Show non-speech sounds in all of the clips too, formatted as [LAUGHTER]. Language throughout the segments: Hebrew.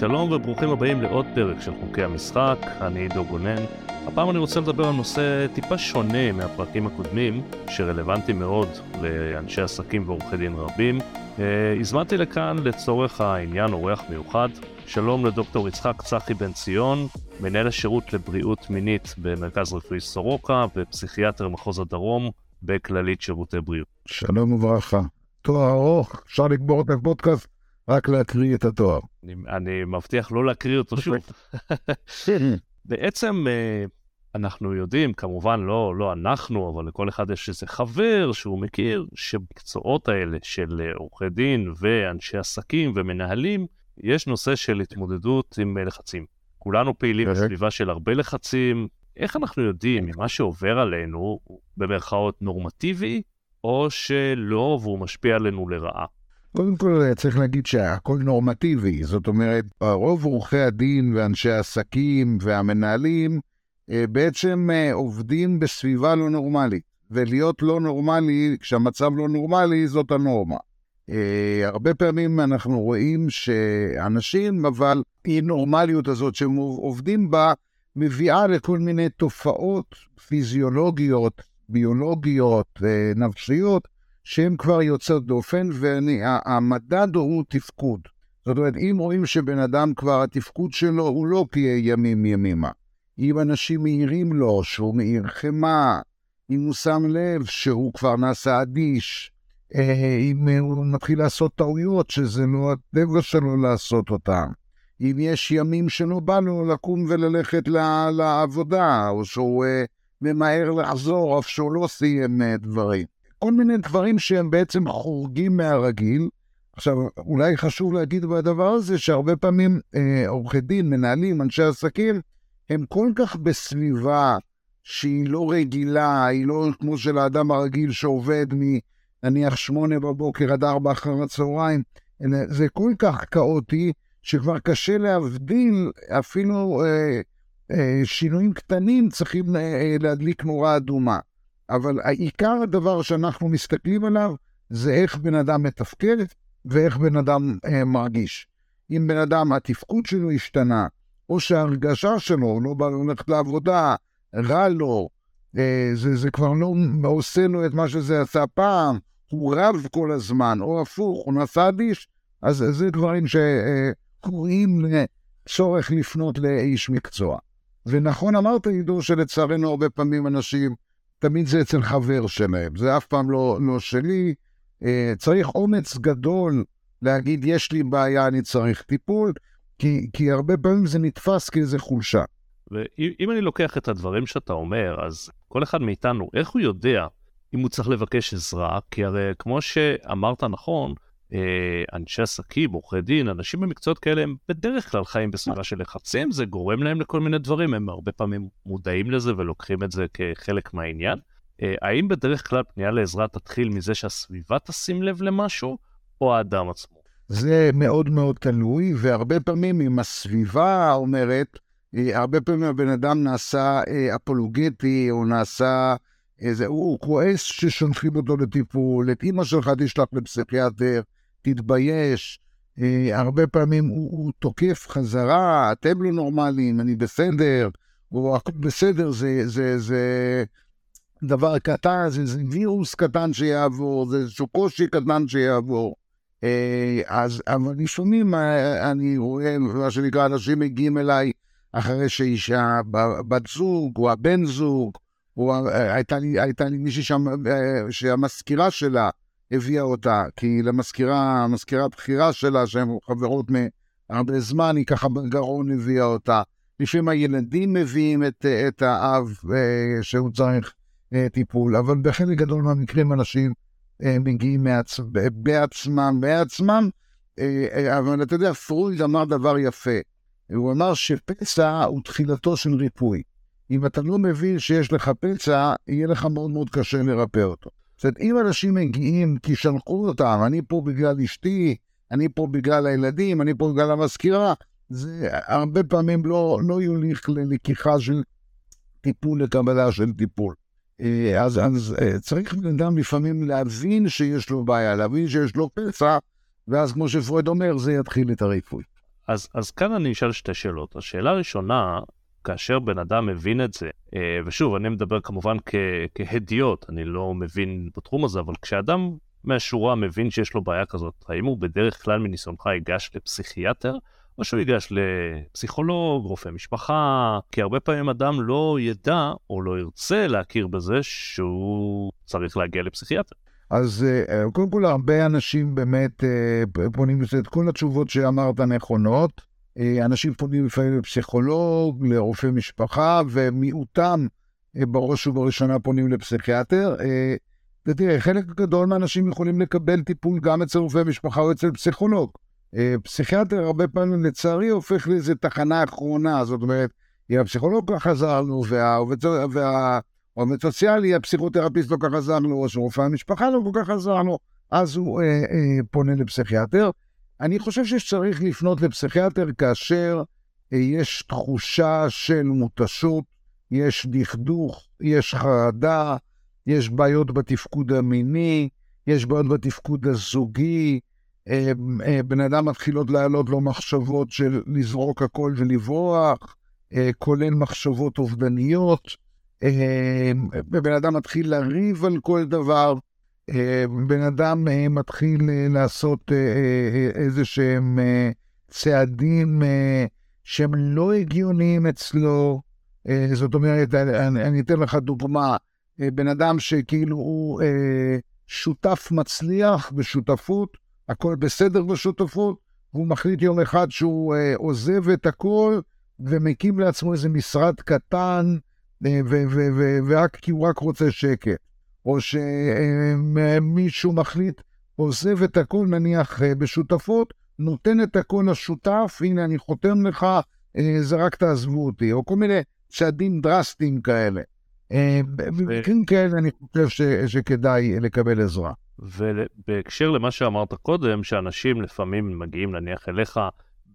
שלום וברוכים הבאים לעוד פרק של חוקי המשחק, אני עידו גונן. הפעם אני רוצה לדבר על נושא טיפה שונה מהפרקים הקודמים, שרלוונטי מאוד לאנשי עסקים ועורכי דין רבים. אה, הזמנתי לכאן לצורך העניין אורח מיוחד. שלום לדוקטור יצחק צחי בן ציון, מנהל השירות לבריאות מינית במרכז רפואי סורוקה ופסיכיאטר מחוז הדרום בכללית שירותי בריאות. שלום וברכה. תואר ארוך, אפשר לגמור את הפודקאסט, רק להקריא את התואר. אני, אני מבטיח לא להקריא אותו שוב. [LAUGHS] בעצם אה, אנחנו יודעים, כמובן לא, לא אנחנו, אבל לכל אחד יש איזה חבר שהוא מכיר, שבמקצועות האלה של עורכי דין ואנשי עסקים ומנהלים, יש נושא של התמודדות עם אה, לחצים. כולנו פעילים בסביבה של הרבה לחצים. איך אנחנו יודעים אם מה שעובר עלינו הוא במרכאות נורמטיבי, או שלא והוא משפיע עלינו לרעה? קודם כל צריך להגיד שהכל נורמטיבי, זאת אומרת, רוב עורכי הדין ואנשי העסקים והמנהלים אה, בעצם אה, עובדים בסביבה לא נורמלית, ולהיות לא נורמלי, כשהמצב לא נורמלי, זאת הנורמה. אה, הרבה פעמים אנחנו רואים שאנשים, אבל אי נורמליות הזאת שהם עובדים בה, מביאה לכל מיני תופעות פיזיולוגיות, ביולוגיות, נפשיות, שהן כבר יוצאות דופן, והמדד הוא תפקוד. זאת אומרת, אם רואים שבן אדם כבר, התפקוד שלו הוא לא כימים ימימה. אם אנשים מעירים לו שהוא מעיר חמאה, אם הוא שם לב שהוא כבר נעשה אדיש, אה, אם הוא מתחיל לעשות טעויות שזה לא הטבע שלו לעשות אותן, אם יש ימים שלא בא לו לקום וללכת לעבודה, או שהוא אה, ממהר לחזור אף שהוא לא סיים אה, דברים. כל מיני דברים שהם בעצם חורגים מהרגיל. עכשיו, אולי חשוב להגיד בדבר הזה שהרבה פעמים אה, עורכי דין, מנהלים, אנשי עסקים, הם כל כך בסביבה שהיא לא רגילה, היא לא כמו של האדם הרגיל שעובד מנניח שמונה בבוקר עד ארבע אחר הצהריים, זה כל כך כאוטי, שכבר קשה להבדיל אפילו אה, אה, שינויים קטנים צריכים אה, להדליק נורה אדומה. אבל העיקר הדבר שאנחנו מסתכלים עליו זה איך בן אדם מתפקד ואיך בן אדם אה, מרגיש. אם בן אדם, התפקוד שלו השתנה, או שההרגשה שלו, לא בא ללכת לעבודה, רע לו, אה, זה, זה כבר לא עושה לו את מה שזה עשה פעם, הוא רב כל הזמן, או הפוך, הוא נסע אדיש, אז זה דברים שקוראים לצורך לפנות לאיש מקצוע. ונכון אמרת, עידו, שלצערנו הרבה פעמים אנשים תמיד זה אצל חבר שלהם, זה אף פעם לא, לא שלי. אה, צריך אומץ גדול להגיד, יש לי בעיה, אני צריך טיפול, כי, כי הרבה פעמים זה נתפס כאיזה חולשה. ואם אני לוקח את הדברים שאתה אומר, אז כל אחד מאיתנו, איך הוא יודע אם הוא צריך לבקש עזרה? כי הרי כמו שאמרת נכון, אנשי עסקים, עורכי דין, אנשים במקצועות כאלה הם בדרך כלל חיים בסביבה של לחצים, זה גורם להם לכל מיני דברים, הם הרבה פעמים מודעים לזה ולוקחים את זה כחלק מהעניין. אה, האם בדרך כלל פנייה לעזרה תתחיל מזה שהסביבה תשים לב למשהו, או האדם עצמו? זה מאוד מאוד תלוי, והרבה פעמים אם הסביבה אומרת, אה, הרבה פעמים הבן אדם נעשה אפולוגטי, או נעשה איזה, הוא כועס ששולחים אותו לטיפול, את אימא שלך תשלח לפסיכיאטר, תתבייש. אה, הרבה פעמים הוא, הוא תוקף חזרה, אתם לא נורמליים, אני בסדר, או הכל בסדר, זה, זה, זה דבר קטן, זה, זה וירוס קטן שיעבור, זה איזשהו קושי קטן שיעבור. אה, אז, אבל לפעמים אה, אני רואה, מה שנקרא, אנשים מגיעים אליי אחרי שאישה, בת זוג, או הבן זוג, או הייתה לי, לי מישהי שהמזכירה שלה, הביאה אותה, כי למזכירה, המזכירה הבכירה שלה, שהן חברות מהרבה זמן, היא ככה בגרון הביאה אותה. לפעמים הילדים מביאים את, את האב אה, שהוא צריך אה, טיפול, אבל בחלק גדול מהמקרים אנשים אה, מגיעים מעצ... בעצמם, בעצמם, אבל אתה יודע, פרויד אמר דבר יפה. הוא אמר שפצע הוא תחילתו של ריפוי. אם אתה לא מבין שיש לך פצע, יהיה לך מאוד מאוד קשה לרפא אותו. זאת אומרת, אם אנשים מגיעים כי שלחו אותם, אני פה בגלל אשתי, אני פה בגלל הילדים, אני פה בגלל המזכירה, זה הרבה פעמים לא, לא יוליך ללקיחה של טיפול, לקבלה של טיפול. אה, אז, אז אה, צריך בן אדם לפעמים להבין שיש לו בעיה, להבין שיש לו פצע, ואז כמו שפרויד אומר, זה יתחיל את הריפוי. אז, אז כאן אני אשאל שתי שאלות. השאלה הראשונה, כאשר בן אדם מבין את זה, אה, ושוב, אני מדבר כמובן כ, כהדיוט, אני לא מבין בתחום הזה, אבל כשאדם מהשורה מבין שיש לו בעיה כזאת, האם הוא בדרך כלל מניסיונך ייגש לפסיכיאטר, או שהוא ייגש לפסיכולוג, רופא משפחה, כי הרבה פעמים אדם לא ידע או לא ירצה להכיר בזה שהוא צריך להגיע לפסיכיאטר. אז אה, קודם כל, הרבה אנשים באמת אה, פונים לזה, את כל התשובות שאמרת נכונות. אה, אנשים פונים לפעמים לפסיכולוג, לרופא משפחה, ומיעוטם בראש ובראשונה פונים לפסיכיאטר. ותראה, חלק גדול מהאנשים יכולים לקבל טיפול גם אצל רופא משפחה או אצל פסיכולוג. פסיכיאטר הרבה פעמים, לצערי, הופך לאיזו תחנה אחרונה, זאת אומרת, אם הפסיכולוג ככה עזר לנו, והעובד, וה... סוציאלי, הפסיכותרפיסט לא כל כך עזר לו, או שרופא המשפחה לא כל כך עזר לו, אז הוא אה, אה, פונה לפסיכיאטר. אני חושב שצריך לפנות לפסיכיאטר כאשר אה, יש תחושה של מותשות, יש דכדוך, יש חרדה, יש בעיות בתפקוד המיני, יש בעיות בתפקוד הזוגי, אה, אה, בן אדם מתחילות לעלות לו מחשבות של לזרוק הכל ולברוח, כולל מחשבות אובדניות. בן אדם מתחיל לריב על כל דבר, בן אדם אה, מתחיל לעשות איזה שהם צעדים שהם לא הגיוניים אצלו. זאת אומרת, אני, אני אתן לך דוגמה, בן אדם שכאילו הוא שותף מצליח בשותפות, הכל בסדר בשותפות, והוא מחליט יום אחד שהוא עוזב את הכל ומקים לעצמו איזה משרד קטן, ורק כי הוא רק רוצה שקט. או שמישהו מחליט, עוזב את הכל נניח אה, בשותפות, נותן את הכל לשותף, הנה אני חותם לך, אה, זה רק תעזבו אותי, או כל מיני צעדים דרסטיים כאלה. אה, במקרים כאלה אני חושב ש, שכדאי לקבל עזרה. ובהקשר למה שאמרת קודם, שאנשים לפעמים מגיעים נניח אליך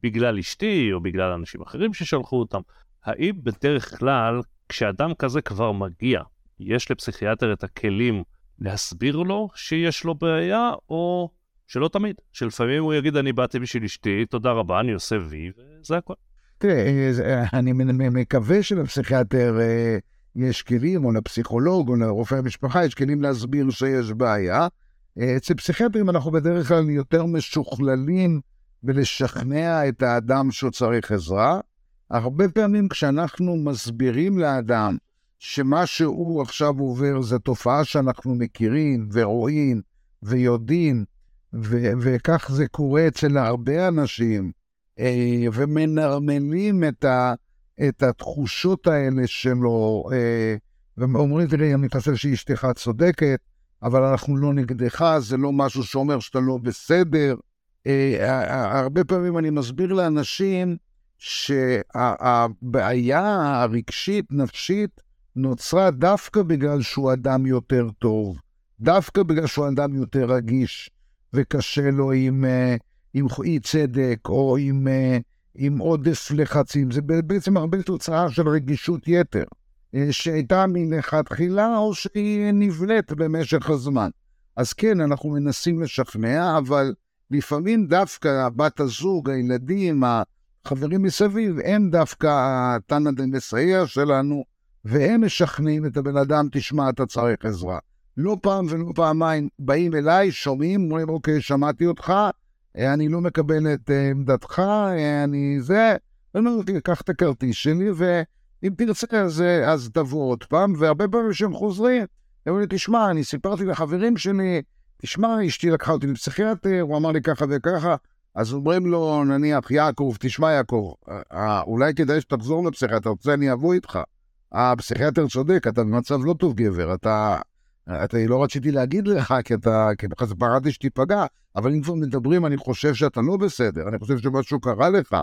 בגלל אשתי או בגלל אנשים אחרים ששלחו אותם, האם בדרך כלל כשאדם כזה כבר מגיע, יש לפסיכיאטר את הכלים להסביר לו שיש לו בעיה, או שלא תמיד, שלפעמים הוא יגיד, אני באתי בשביל אשתי, תודה רבה, אני עושה וי, וזה הכל. תראה, אני מקווה שלפסיכיאטר אה, יש כלים, או לפסיכולוג, או לרופא המשפחה, יש כלים להסביר שיש בעיה. אה, אצל פסיכיאטרים אנחנו בדרך כלל יותר משוכללים בלשכנע את האדם שהוא צריך עזרה. הרבה פעמים כשאנחנו מסבירים לאדם שמה שהוא עכשיו עובר זה תופעה שאנחנו מכירים ורואים ויודעים, ו- וכך זה קורה אצל הרבה אנשים, אה, ומנרמלים את, ה- את התחושות האלה שלו, אה, ואומרים, תראי, אני חושב שאשתך צודקת, אבל אנחנו לא נגדך, זה לא משהו שאומר שאתה לא בסדר. אה, הרבה פעמים אני מסביר לאנשים, שהבעיה הרגשית, נפשית, נוצרה דווקא בגלל שהוא אדם יותר טוב, דווקא בגלל שהוא אדם יותר רגיש, וקשה לו עם, אה, עם אי צדק או עם, אה, עם עודף לחצים. זה בעצם הרבה תוצאה של רגישות יתר, אה, שהייתה מלכתחילה או שהיא נבלט במשך הזמן. אז כן, אנחנו מנסים לשכנע, אבל לפעמים דווקא בת הזוג, הילדים, חברים מסביב, הם דווקא התנא דמסייע שלנו, והם משכנעים את הבן אדם, תשמע, אתה צריך עזרה. לא פעם ולא פעמיים באים אליי, שומעים, אומרים, אוקיי, שמעתי אותך, אני לא מקבל את אה, עמדתך, אני זה, אני אומר, קח את הכרטיס שלי, ואם תרצה, אז, אז תבוא עוד פעם, והרבה פעמים כשהם חוזרים, הם אומרים לי, תשמע, אני סיפרתי לחברים שלי, תשמע, אשתי לקחה אותי לפסיכיאטר, הוא אמר לי ככה וככה, אז אומרים לו, נניח, יעקב, תשמע יעקב, אה, אולי כדאי שתחזור לפסיכיאטר, אתה רוצה, אני אבוא איתך. הפסיכיאטר צודק, אתה במצב לא טוב, גבר, אתה... אתה לא רציתי להגיד לך, כי אתה, כי בכלל פחדתי שתיפגע, אבל אם כבר מדברים, אני חושב שאתה לא בסדר, אני חושב שמשהו קרה לך,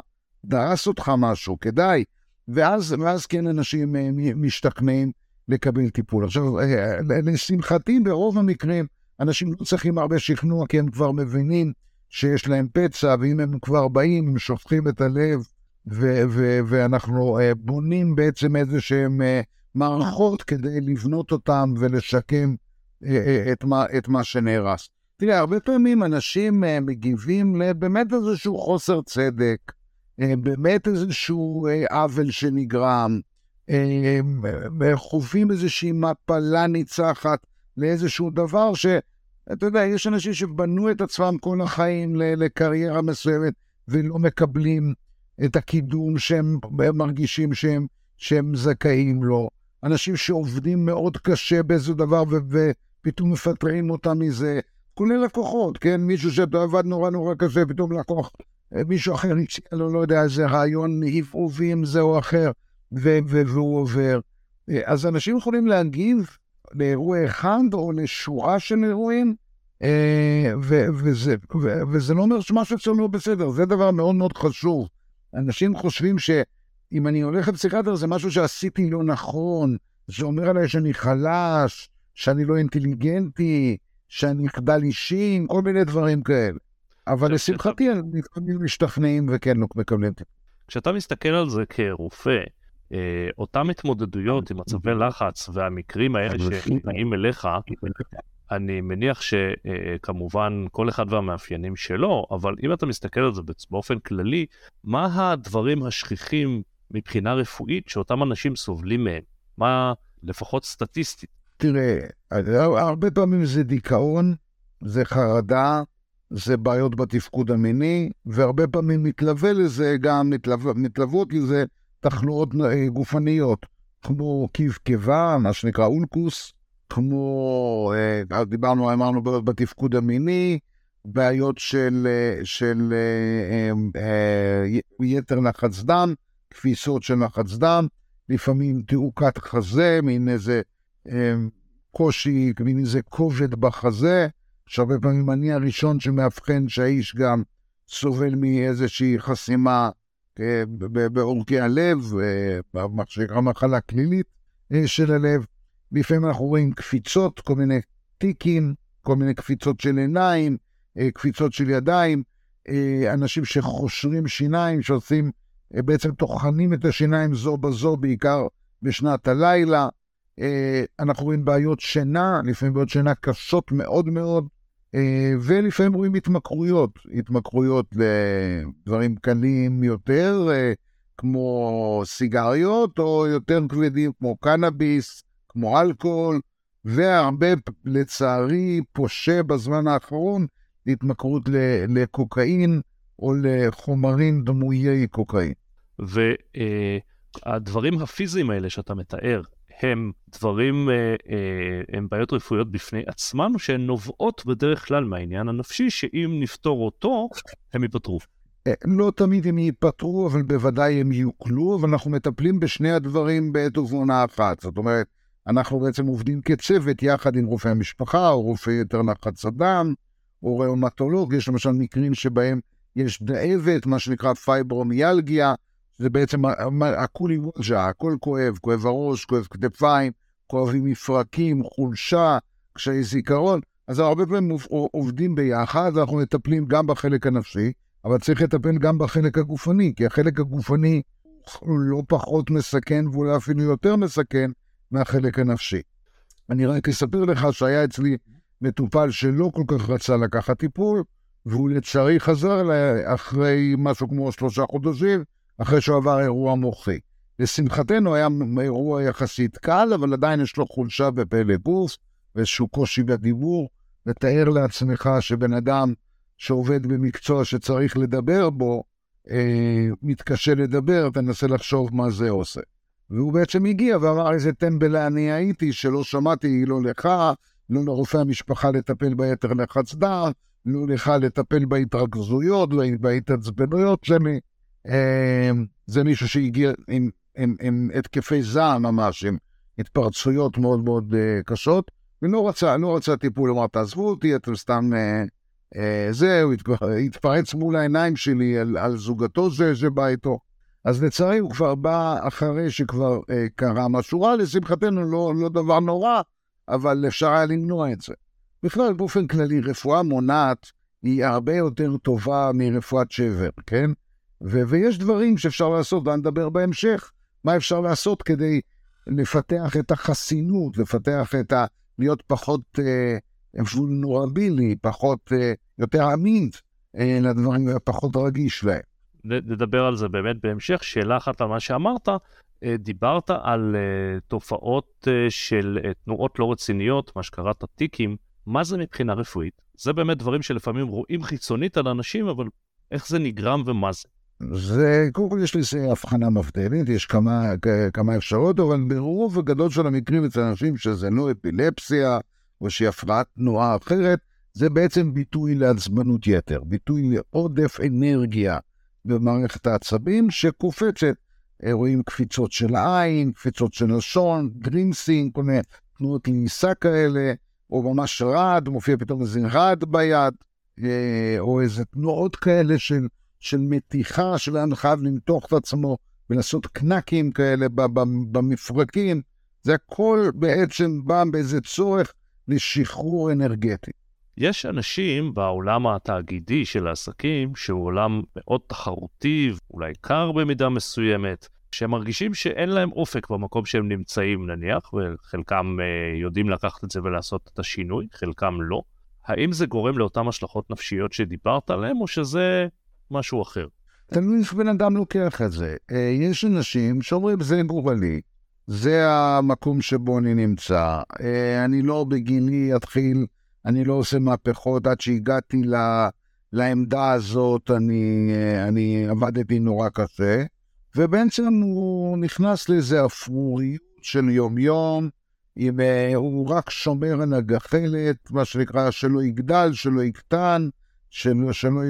דרס אותך משהו, כדאי. ואז, ואז כן אנשים אה, משתכנעים לקבל טיפול. עכשיו, אה, לשמחתי, ברוב המקרים, אנשים לא צריכים הרבה שכנוע, כי הם כבר מבינים שיש להם פצע, ואם הם כבר באים, הם שופכים את הלב, ו- ו- ואנחנו uh, בונים בעצם איזה שהם uh, מערכות כדי לבנות אותם ולשקם uh, uh, את, מה, את מה שנהרס. תראה, הרבה פעמים אנשים uh, מגיבים לבאמת איזשהו חוסר צדק, באמת איזשהו עוול שנגרם, חווים איזושהי מפלה ניצחת לאיזשהו דבר ש... אתה יודע, יש אנשים שבנו את עצמם כל החיים לקריירה מסוימת ולא מקבלים את הקידום שהם מרגישים שהם, שהם זכאים לו. אנשים שעובדים מאוד קשה באיזה דבר ו- ופתאום מפטרים אותם מזה, כולל לקוחות, כן? מישהו שעבד נורא נורא קשה, פתאום לקוח, מישהו אחר הציע לו, לא יודע, איזה רעיון עיבובים זה או אחר, ו- ו- והוא עובר. אז אנשים יכולים להגיב לאירוע אחד או לשורה של אירועים, אה, ו- וזה, ו- וזה לא אומר שמשהו אצלנו לא בסדר, זה דבר מאוד מאוד חשוב. אנשים חושבים שאם אני הולך לפסיכיאטר זה משהו שעשיתי לא נכון, זה אומר עליי שאני חלש, שאני לא אינטליגנטי, שאני חדל אישים, כל מיני דברים כאלה. אבל לשמחתי, לפעמים משתכנעים וכן לא מקבלים טיפול. כשאתה מסתכל על זה כרופא, אה, אותם התמודדויות עם מצבי לחץ והמקרים האלה שמגיעים אליך, אני מניח שכמובן כל אחד והמאפיינים שלו, אבל אם אתה מסתכל על זה באופן כללי, מה הדברים השכיחים מבחינה רפואית שאותם אנשים סובלים מהם? מה לפחות סטטיסטית? תראה, הרבה פעמים זה דיכאון, זה חרדה, זה בעיות בתפקוד המיני, והרבה פעמים מתלווה לזה גם, מתלו, מתלוות לזה תחלואות אה, גופניות, כמו קיב קיבה, מה שנקרא אולקוס, כמו, אה, דיברנו, אמרנו בעיות בתפקוד המיני, בעיות של, אה, של יתר לחץ דם, כפיסות של לחץ דם, לפעמים תעוקת חזה, מין איזה קושי, מין איזה כובד בחזה, שהרבה פעמים אני הראשון שמאבחן שהאיש גם סובל מאיזושהי חסימה אה, בעורקי הלב, אה, מה שנקרא מחלה כלילית אה, של הלב. לפעמים אנחנו רואים קפיצות, כל מיני טיקים, כל מיני קפיצות של עיניים, קפיצות של ידיים, אנשים שחושרים שיניים, שעושים, בעצם טוחנים את השיניים זו בזו, בעיקר בשנת הלילה. אנחנו רואים בעיות שינה, לפעמים בעיות שינה קשות מאוד מאוד, אה, ולפעמים רואים התמכרויות, התמכרויות לדברים קלים יותר, אה, כמו סיגריות, או יותר כבדים כמו קנאביס, כמו אלכוהול, והרבה, לצערי, פושה בזמן האחרון התמכרות לקוקאין או לחומרים דמויי קוקאין. והדברים הפיזיים האלה שאתה מתאר, הם דברים, אה, אה, הם בעיות רפואיות בפני עצמן, שהן נובעות בדרך כלל מהעניין הנפשי, שאם נפתור אותו, הם ייפתרו. אה, לא תמיד הם ייפתרו, אבל בוודאי הם יוקלו, ואנחנו מטפלים בשני הדברים בעת ובעונה אחת. זאת אומרת, אנחנו בעצם עובדים כצוות יחד עם רופא המשפחה, או רופא יותר לחץ הדם, או ראומטולוג. יש למשל מקרים שבהם יש דאבת, מה שנקרא פייברומיאלגיה, זה בעצם הכולי ווג'ה, הכל כואב, כואב הראש, כואב כתפיים, כואבים מפרקים, חולשה, קשיי זיכרון. אז הרבה פעמים עובדים ביחד, ואנחנו מטפלים גם בחלק הנפשי, אבל צריך לטפל גם בחלק הגופני, כי החלק הגופני הוא לא פחות מסכן, ואולי אפילו יותר מסכן מהחלק הנפשי. אני רק אספר לך שהיה אצלי מטופל שלא כל כך רצה לקחת טיפול, והוא לצערי חזר אליי אחרי משהו כמו שלושה חודשים, אחרי שהוא עבר אירוע מוחי. לשמחתנו היה אירוע יחסית קל, אבל עדיין יש לו חולשה בפלא גוף ואיזשהו קושי בדיבור. ותאר לעצמך שבן אדם שעובד במקצוע שצריך לדבר בו, אה, מתקשה לדבר, תנסה לחשוב מה זה עושה. והוא בעצם הגיע ואמר איזה טמבל אני הייתי, שלא שמעתי לא לך, לא לרופא המשפחה לטפל ביתר לחץ דם, לא לך לטפל בהתרכזויות, בהתעצבנויות שלי. אמ, זה מישהו שהגיע עם, עם, עם התקפי זעם ממש, עם התפרצויות מאוד מאוד uh, קשות, ולא רצה, לא רצה טיפול, אמר, תעזבו אותי, אתם סתם... Uh, uh, זהו, התפרץ מול העיניים שלי על, על זוגתו זה שבא איתו. אז לצערי הוא כבר בא אחרי שכבר uh, קרה משהו רע, לשמחתנו לא, לא דבר נורא, אבל אפשר היה למנוע את זה. בכלל, באופן כללי, רפואה מונעת היא הרבה יותר טובה מרפואת שבר, כן? ו- ויש דברים שאפשר לעשות, ואני אדבר בהמשך, מה אפשר לעשות כדי לפתח את החסינות, לפתח את ה... להיות פחות אה, וולנורבילי, פחות, אה, יותר אמין אה, לדברים, פחות רגיש להם. נדבר על זה באמת בהמשך. שאלה אחת על מה שאמרת, אה, דיברת על אה, תופעות אה, של תנועות לא רציניות, מה שקראת טיקים, מה זה מבחינה רפואית? זה באמת דברים שלפעמים רואים חיצונית על אנשים, אבל איך זה נגרם ומה זה? זה, קודם כל יש לזה הבחנה מבדלת, יש כמה, כמה אפשרויות, אבל ברוב הגדול של המקרים אצל אנשים שזה לא אפילפסיה, או שהיא הפרעת תנועה אחרת, זה בעצם ביטוי לעצבנות יתר, ביטוי לעודף אנרגיה במערכת העצבים שקופצת. רואים קפיצות של עין, קפיצות של לשון, grimacing, כל מיני תנועות כאלה כאלה, או ממש רעד, מופיע פתאום איזה רעד ביד, אה, או איזה תנועות כאלה של, של מתיחה, שלאן חייב למתוח את עצמו ולעשות קנקים כאלה במפרקים. זה הכל בעצם בא באיזה צורך לשחרור אנרגטי. יש אנשים בעולם התאגידי של העסקים, שהוא עולם מאוד תחרותי, אולי קר במידה מסוימת, שהם מרגישים שאין להם אופק במקום שהם נמצאים נניח, וחלקם אה, יודעים לקחת את זה ולעשות את השינוי, חלקם לא. האם זה גורם לאותן השלכות נפשיות שדיברת עליהן, או שזה משהו אחר? תלוי איך בן אדם לוקח את זה. אה, יש אנשים שאומרים, זה גורלי, זה המקום שבו אני נמצא, אה, אני לא בגילי אתחיל... אני לא עושה מהפכות עד שהגעתי ל, לעמדה הזאת, אני, אני עבדתי נורא קשה, ובעצם הוא נכנס לאיזה אפרוריות של יום-יום, אם הוא רק שומר על הגחלת, מה שנקרא, שלא יגדל, שלא יקטן, שלא, שלא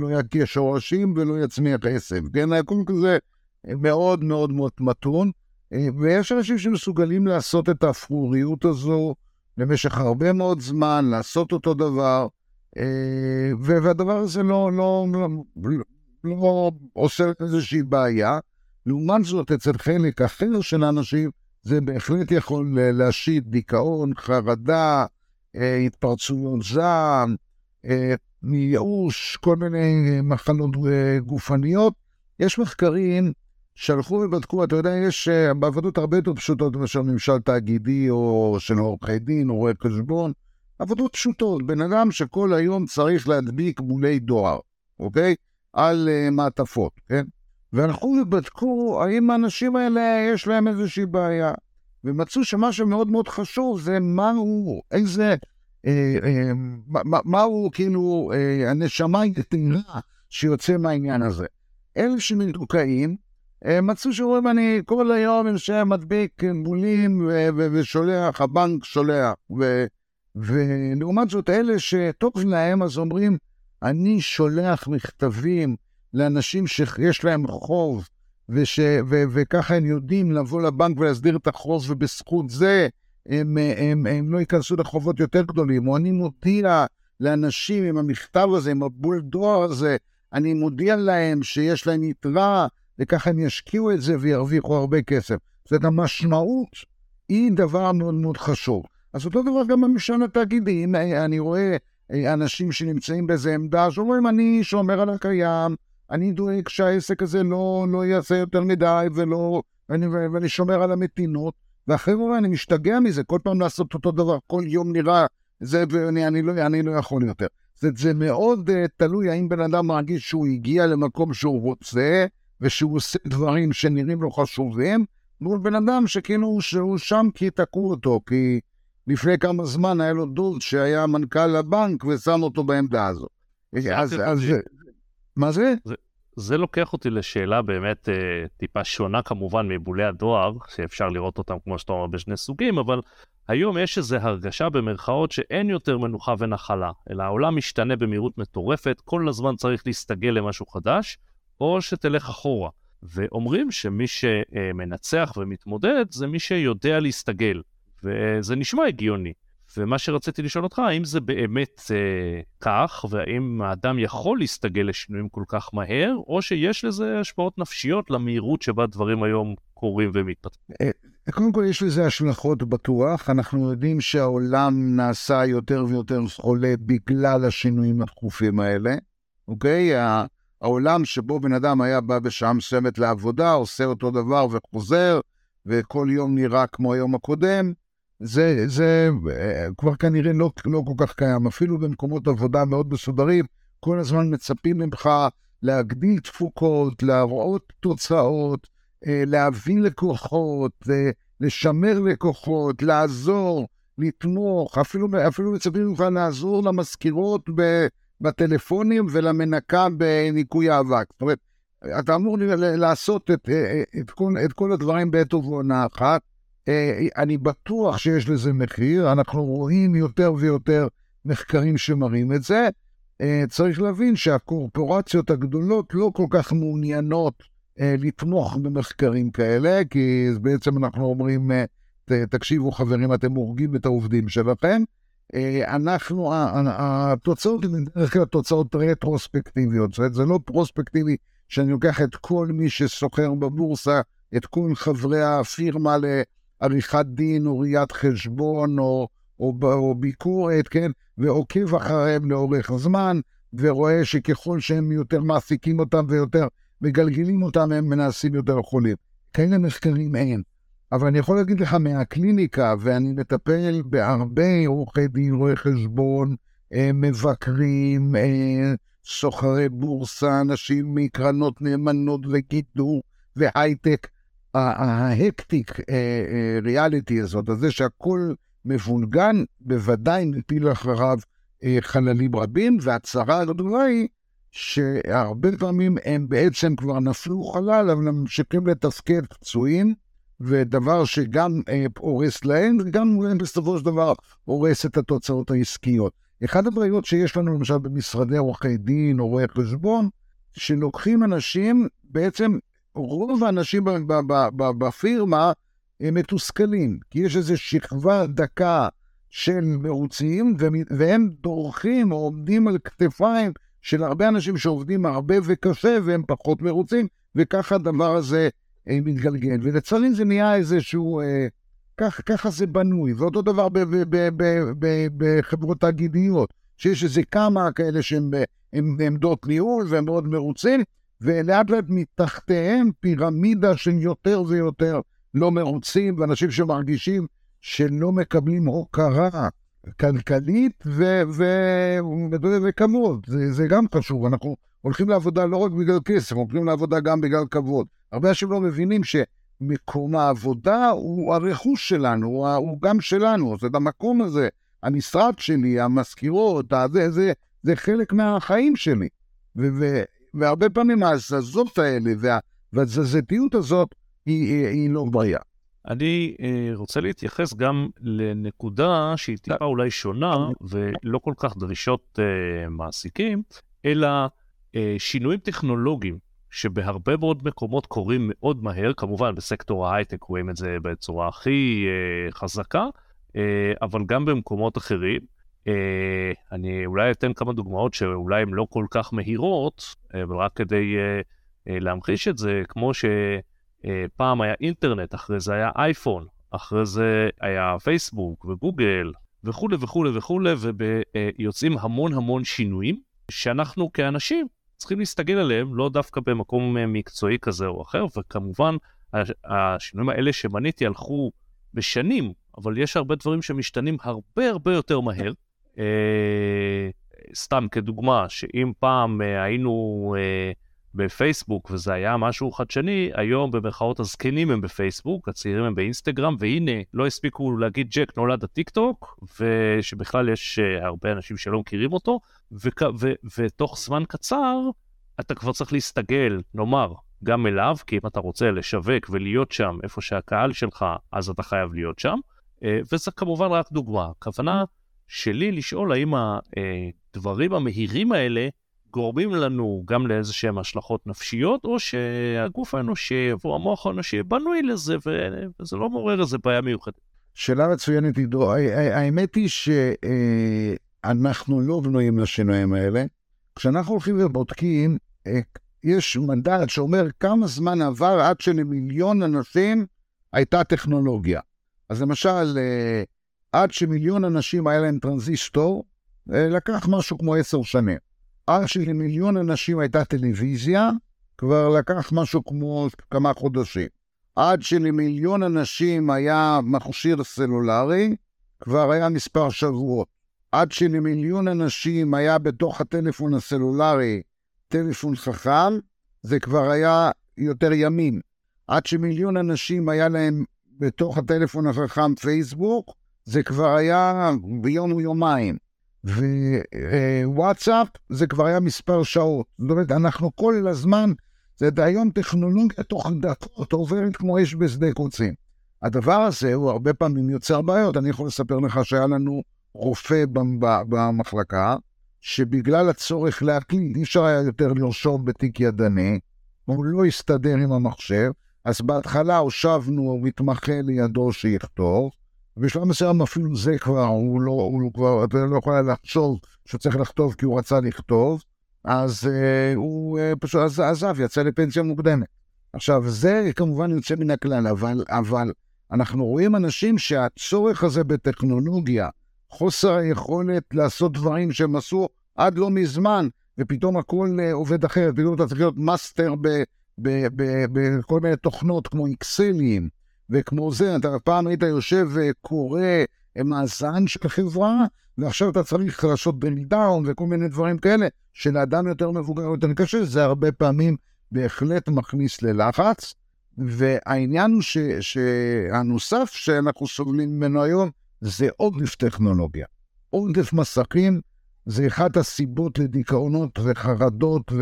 לא יקיע שורשים ולא יצמיח עשב. כן, הכל כזה מאוד מאוד מאוד מתון, ויש אנשים שמסוגלים לעשות את האפרוריות הזו, למשך הרבה מאוד זמן, לעשות אותו דבר, אה, והדבר הזה לא, לא, לא, לא עושה איזושהי בעיה. לעומת זאת, אצל חלק אחר של האנשים, זה בהחלט יכול להשית דיכאון, חרדה, אה, התפרצויות זעם, אה, ייאוש, כל מיני מחלות גופניות. יש מחקרים שהלכו ובדקו, אתה יודע, יש uh, בעבודות הרבה יותר פשוטות מאשר ממשל תאגידי או של עורכי דין או רואי חשבון, עבודות פשוטות, בן אדם שכל היום צריך להדביק בולי דואר, אוקיי? על uh, מעטפות, כן? והלכו ובדקו האם האנשים האלה יש להם איזושהי בעיה. ומצאו שמה שמאוד מאוד חשוב זה מהו, איזה, אה, אה, מה, מהו כאילו אה, הנשמה היתרה שיוצא מהעניין הזה. אלה שמדוכאים, מצאו שאומרים, אני כל היום יושב מדביק בולים ושולח, הבנק שולח. ולעומת זאת, אלה שטוב להם, אז אומרים, אני שולח מכתבים לאנשים שיש להם חוב, וש, ו, וככה הם יודעים לבוא לבנק ולהסדיר את החוב, ובזכות זה הם, הם, הם, הם לא ייכנסו לחובות יותר גדולים. או אני מודיע לאנשים עם המכתב הזה, עם הבול דואר הזה, אני מודיע להם שיש להם יתרה וככה הם ישקיעו את זה וירוויחו הרבה כסף. זאת המשמעות היא דבר מאוד מאוד חשוב. אז אותו דבר גם בממשל התאגידי, אם אני רואה אה, אנשים שנמצאים באיזה עמדה שאומרים, אני שומר על הקיים, אני דואג שהעסק הזה לא, לא יעשה יותר מדי ולא, ואני, ואני שומר על המתינות, ואחרי רואה, אני משתגע מזה, כל פעם לעשות אותו דבר, כל יום נראה, זה, ואני אני לא, אני לא יכול יותר. זה, זה מאוד uh, תלוי האם בן אדם מרגיש שהוא הגיע למקום שהוא רוצה, ושהוא עושה דברים שנראים לו חשובים, מול בן אדם שכאילו שהוא שם כי תקעו אותו, כי לפני כמה זמן היה לו דוד שהיה מנכ"ל הבנק ושם אותו בעמדה הזאת. אז, אז, מה זה? זה? זה לוקח אותי לשאלה באמת אה, טיפה שונה כמובן מבולי הדואר, שאפשר לראות אותם כמו שאתה אומר בשני סוגים, אבל היום יש איזו הרגשה במרכאות שאין יותר מנוחה ונחלה, אלא העולם משתנה במהירות מטורפת, כל הזמן צריך להסתגל למשהו חדש, או שתלך אחורה. ואומרים שמי שמנצח ומתמודד זה מי שיודע להסתגל, וזה נשמע הגיוני. ומה שרציתי לשאול אותך, האם זה באמת אה, כך, והאם האדם יכול להסתגל לשינויים כל כך מהר, או שיש לזה השפעות נפשיות למהירות שבה דברים היום קורים ומתפתחים? אה, קודם כל יש לזה השלכות בטוח, אנחנו יודעים שהעולם נעשה יותר ויותר חולה בגלל השינויים התכופים האלה, אוקיי? העולם שבו בן אדם היה בא בשעה מסוימת לעבודה, עושה אותו דבר וחוזר, וכל יום נראה כמו היום הקודם, זה, זה אה, כבר כנראה לא, לא כל כך קיים. אפילו במקומות עבודה מאוד מסודרים, כל הזמן מצפים ממך להגדיל תפוקות, להראות תוצאות, להביא לקוחות, לשמר לקוחות, לעזור, לתמוך, אפילו, אפילו מצפים ממך לעזור למזכירות בטלפונים ולמנקה בניקוי האבק. זאת אומרת, אתה אמור לעשות את, את, כל, את כל הדברים בעת ובעונה אחת. אני בטוח שיש לזה מחיר, אנחנו רואים יותר ויותר מחקרים שמראים את זה. צריך להבין שהקורפורציות הגדולות לא כל כך מעוניינות לתמוך במחקרים כאלה, כי בעצם אנחנו אומרים, תקשיבו חברים, אתם הורגים את העובדים שלכם. אנחנו, התוצאות הן בדרך כלל תוצאות רטרוספקטיביות, זאת אומרת, זה לא פרוספקטיבי שאני לוקח את כל מי שסוחר בבורסה, את כל חברי הפירמה לעריכת דין או ראיית חשבון או, או, או ביקורת, כן, ועוקב אחריהם לאורך זמן, ורואה שככל שהם יותר מעסיקים אותם ויותר מגלגלים אותם, הם מנסים יותר חולים. כאלה מחקרים אין. אבל אני יכול להגיד לך מהקליניקה, ואני מטפל בהרבה עורכי דין, רואי חשבון, אה, מבקרים, אה, סוחרי בורסה, אנשים מקרנות נאמנות וגידור והייטק. ההקטיק אה, ריאליטי הזאת, הזה שהכל מבולגן, בוודאי מפיל אחריו חללים רבים, והצרה הגדולה היא שהרבה פעמים הם בעצם כבר נפלו חלל, אבל הם ממשיכים לתפקד פצועים. ודבר שגם אה, הורס להם, וגם בסופו של דבר הורס את התוצאות העסקיות. אחת הבעיות שיש לנו למשל במשרדי עורכי דין או רואי חשבון, שלוקחים אנשים, בעצם רוב האנשים בפירמה הם מתוסכלים, כי יש איזו שכבה דקה של מרוצים, והם דורכים או עומדים על כתפיים של הרבה אנשים שעובדים הרבה וקשה והם פחות מרוצים, וככה הדבר הזה מתגלגל, ולצערי זה נהיה איזשהו, אה, כך, ככה זה בנוי, ואותו דבר בחברות תאגידיות, שיש איזה כמה כאלה שהם בעמדות ניהול והם מאוד מרוצים, ולאט לאט מתחתיהם פירמידה של יותר ויותר לא מרוצים, ואנשים שמרגישים שלא מקבלים הוקרה כלכלית וכבוד, זה, זה גם חשוב, אנחנו הולכים לעבודה לא רק בגלל כסף, הולכים לעבודה גם בגלל כבוד. הרבה אנשים לא מבינים שמקום העבודה הוא הרכוש שלנו, הוא, הוא גם שלנו, זאת המקום הזה, המשרד שלי, המזכירות, זה, זה, זה חלק מהחיים שלי. ו, ו, והרבה פעמים ההזזות האלה וה, והתזזתיות הזאת היא, היא, היא לא בריאה. אני אה, רוצה להתייחס גם לנקודה שהיא טיפה אולי שונה ולא כל כך דרישות אה, מעסיקים, אלא אה, שינויים טכנולוגיים שבהרבה מאוד מקומות קורים מאוד מהר, כמובן בסקטור ההייטק רואים את זה בצורה הכי אה, חזקה, אה, אבל גם במקומות אחרים. אה, אני אולי אתן כמה דוגמאות שאולי הן לא כל כך מהירות, אה, אבל רק כדי אה, אה, להמחיש את זה, כמו שפעם אה, היה אינטרנט, אחרי זה היה אייפון, אחרי זה היה פייסבוק וגוגל וכולי וכולי וכולי, ויוצאים המון המון שינויים, שאנחנו כאנשים צריכים להסתגל עליהם, לא דווקא במקום אה, מקצועי כזה או אחר, וכמובן השינויים האלה שמניתי הלכו בשנים, אבל יש הרבה דברים שמשתנים הרבה הרבה יותר מהר. אה, סתם כדוגמה, שאם פעם אה, היינו בפייסבוק וזה היה משהו חדשני, היום במרכאות הזקנים הם בפייסבוק, הצעירים הם באינסטגרם, והנה, לא הספיקו להגיד ג'ק נולד הטיק טוק, ושבכלל יש אה, הרבה אנשים שלא מכירים אותו, ותוך זמן קצר אתה כבר צריך להסתגל, נאמר, גם אליו, כי אם אתה רוצה לשווק ולהיות שם איפה שהקהל שלך, אז אתה חייב להיות שם. אה, וזה כמובן רק דוגמה. הכוונה שלי לשאול האם הדברים המהירים האלה גורמים לנו גם לאיזה השלכות נפשיות, או שהגוף האנושי, או המוח האנושי, בנוי לזה, וזה לא מעורר איזה בעיה מיוחדת. שאלה מצוינת, עידו. האמת היא שאנחנו לא בנויים לשינויים האלה. כשאנחנו הולכים ובודקים, אה, יש מדד שאומר כמה זמן עבר עד שלמיליון אנשים הייתה טכנולוגיה. אז למשל, אה, עד שמיליון אנשים היה להם טרנזיסטור, אה, לקח משהו כמו עשר שנים. עד שלמיליון אנשים הייתה טלוויזיה, כבר לקח משהו כמו כמה חודשים. עד שלמיליון אנשים היה מכשיר סלולרי, כבר היה מספר שבועות. עד שלמיליון אנשים היה בתוך הטלפון הסלולרי טלפון חכם, זה כבר היה יותר ימים. עד שמיליון אנשים היה להם בתוך הטלפון החכם פייסבוק, זה כבר היה ביום או יומיים. ווואטסאפ זה כבר היה מספר שעות. זאת אומרת, אנחנו כל הזמן, זה היום טכנולוגיה תוך דקות עוברת כמו אש בשדה קוצים. הדבר הזה הוא הרבה פעמים יוצר בעיות. אני יכול לספר לך שהיה לנו רופא במחלקה, שבגלל הצורך להקליט, אי אפשר היה יותר לרשום בתיק ידני, הוא לא הסתדר עם המחשב, אז בהתחלה הושבנו מתמחה לידו שיכתוב, ובשלב מסוים אפילו זה כבר, הוא לא, הוא כבר, אתה לא יכול לחשוב שצריך לכתוב כי הוא רצה לכתוב, אז אה, הוא אה, פשוט עזב, יצא לפנסיה מוקדמת. עכשיו, זה כמובן יוצא מן הכלל, אבל, אבל אנחנו רואים אנשים שהצורך הזה בטכנולוגיה, חוסר היכולת לעשות דברים שהם עשו עד לא מזמן, ופתאום הכל אה, עובד אחרת, פתאום אתה צריך להיות מאסטר בכל מיני תוכנות כמו אקסלים, וכמו זה, אתה פעם היית יושב וקורא מאזן של חברה, ועכשיו אתה צריך לעשות בני דאון וכל מיני דברים כאלה, שלאדם יותר מבוגר יותר קשה, זה הרבה פעמים בהחלט מכניס ללחץ. והעניין ש, שהנוסף שאנחנו סובלים ממנו היום זה עודף טכנולוגיה. עודף מסכים זה אחת הסיבות לדיכאונות וחרדות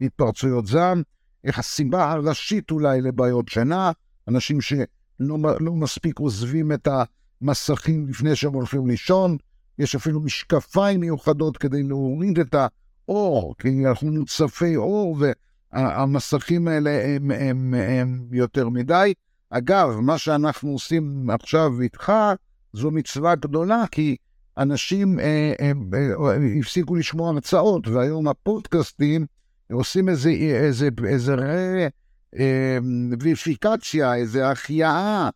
והתפרצויות זעם. הסיבה הראשית אולי לבעיות שינה, אנשים שלא לא מספיק עוזבים את המסכים לפני שהם הולכים לישון, יש אפילו משקפיים מיוחדות כדי להוריד את האור, כי אנחנו מוצפי אור והמסכים האלה הם, הם, הם יותר מדי. אגב, מה שאנחנו עושים עכשיו איתך, זו מצווה גדולה, כי אנשים אה, אה, אה, הפסיקו לשמוע מצעות, והיום הפודקאסטים עושים איזה, איזה, איזה אה, ויפיקציה, איזה החייאה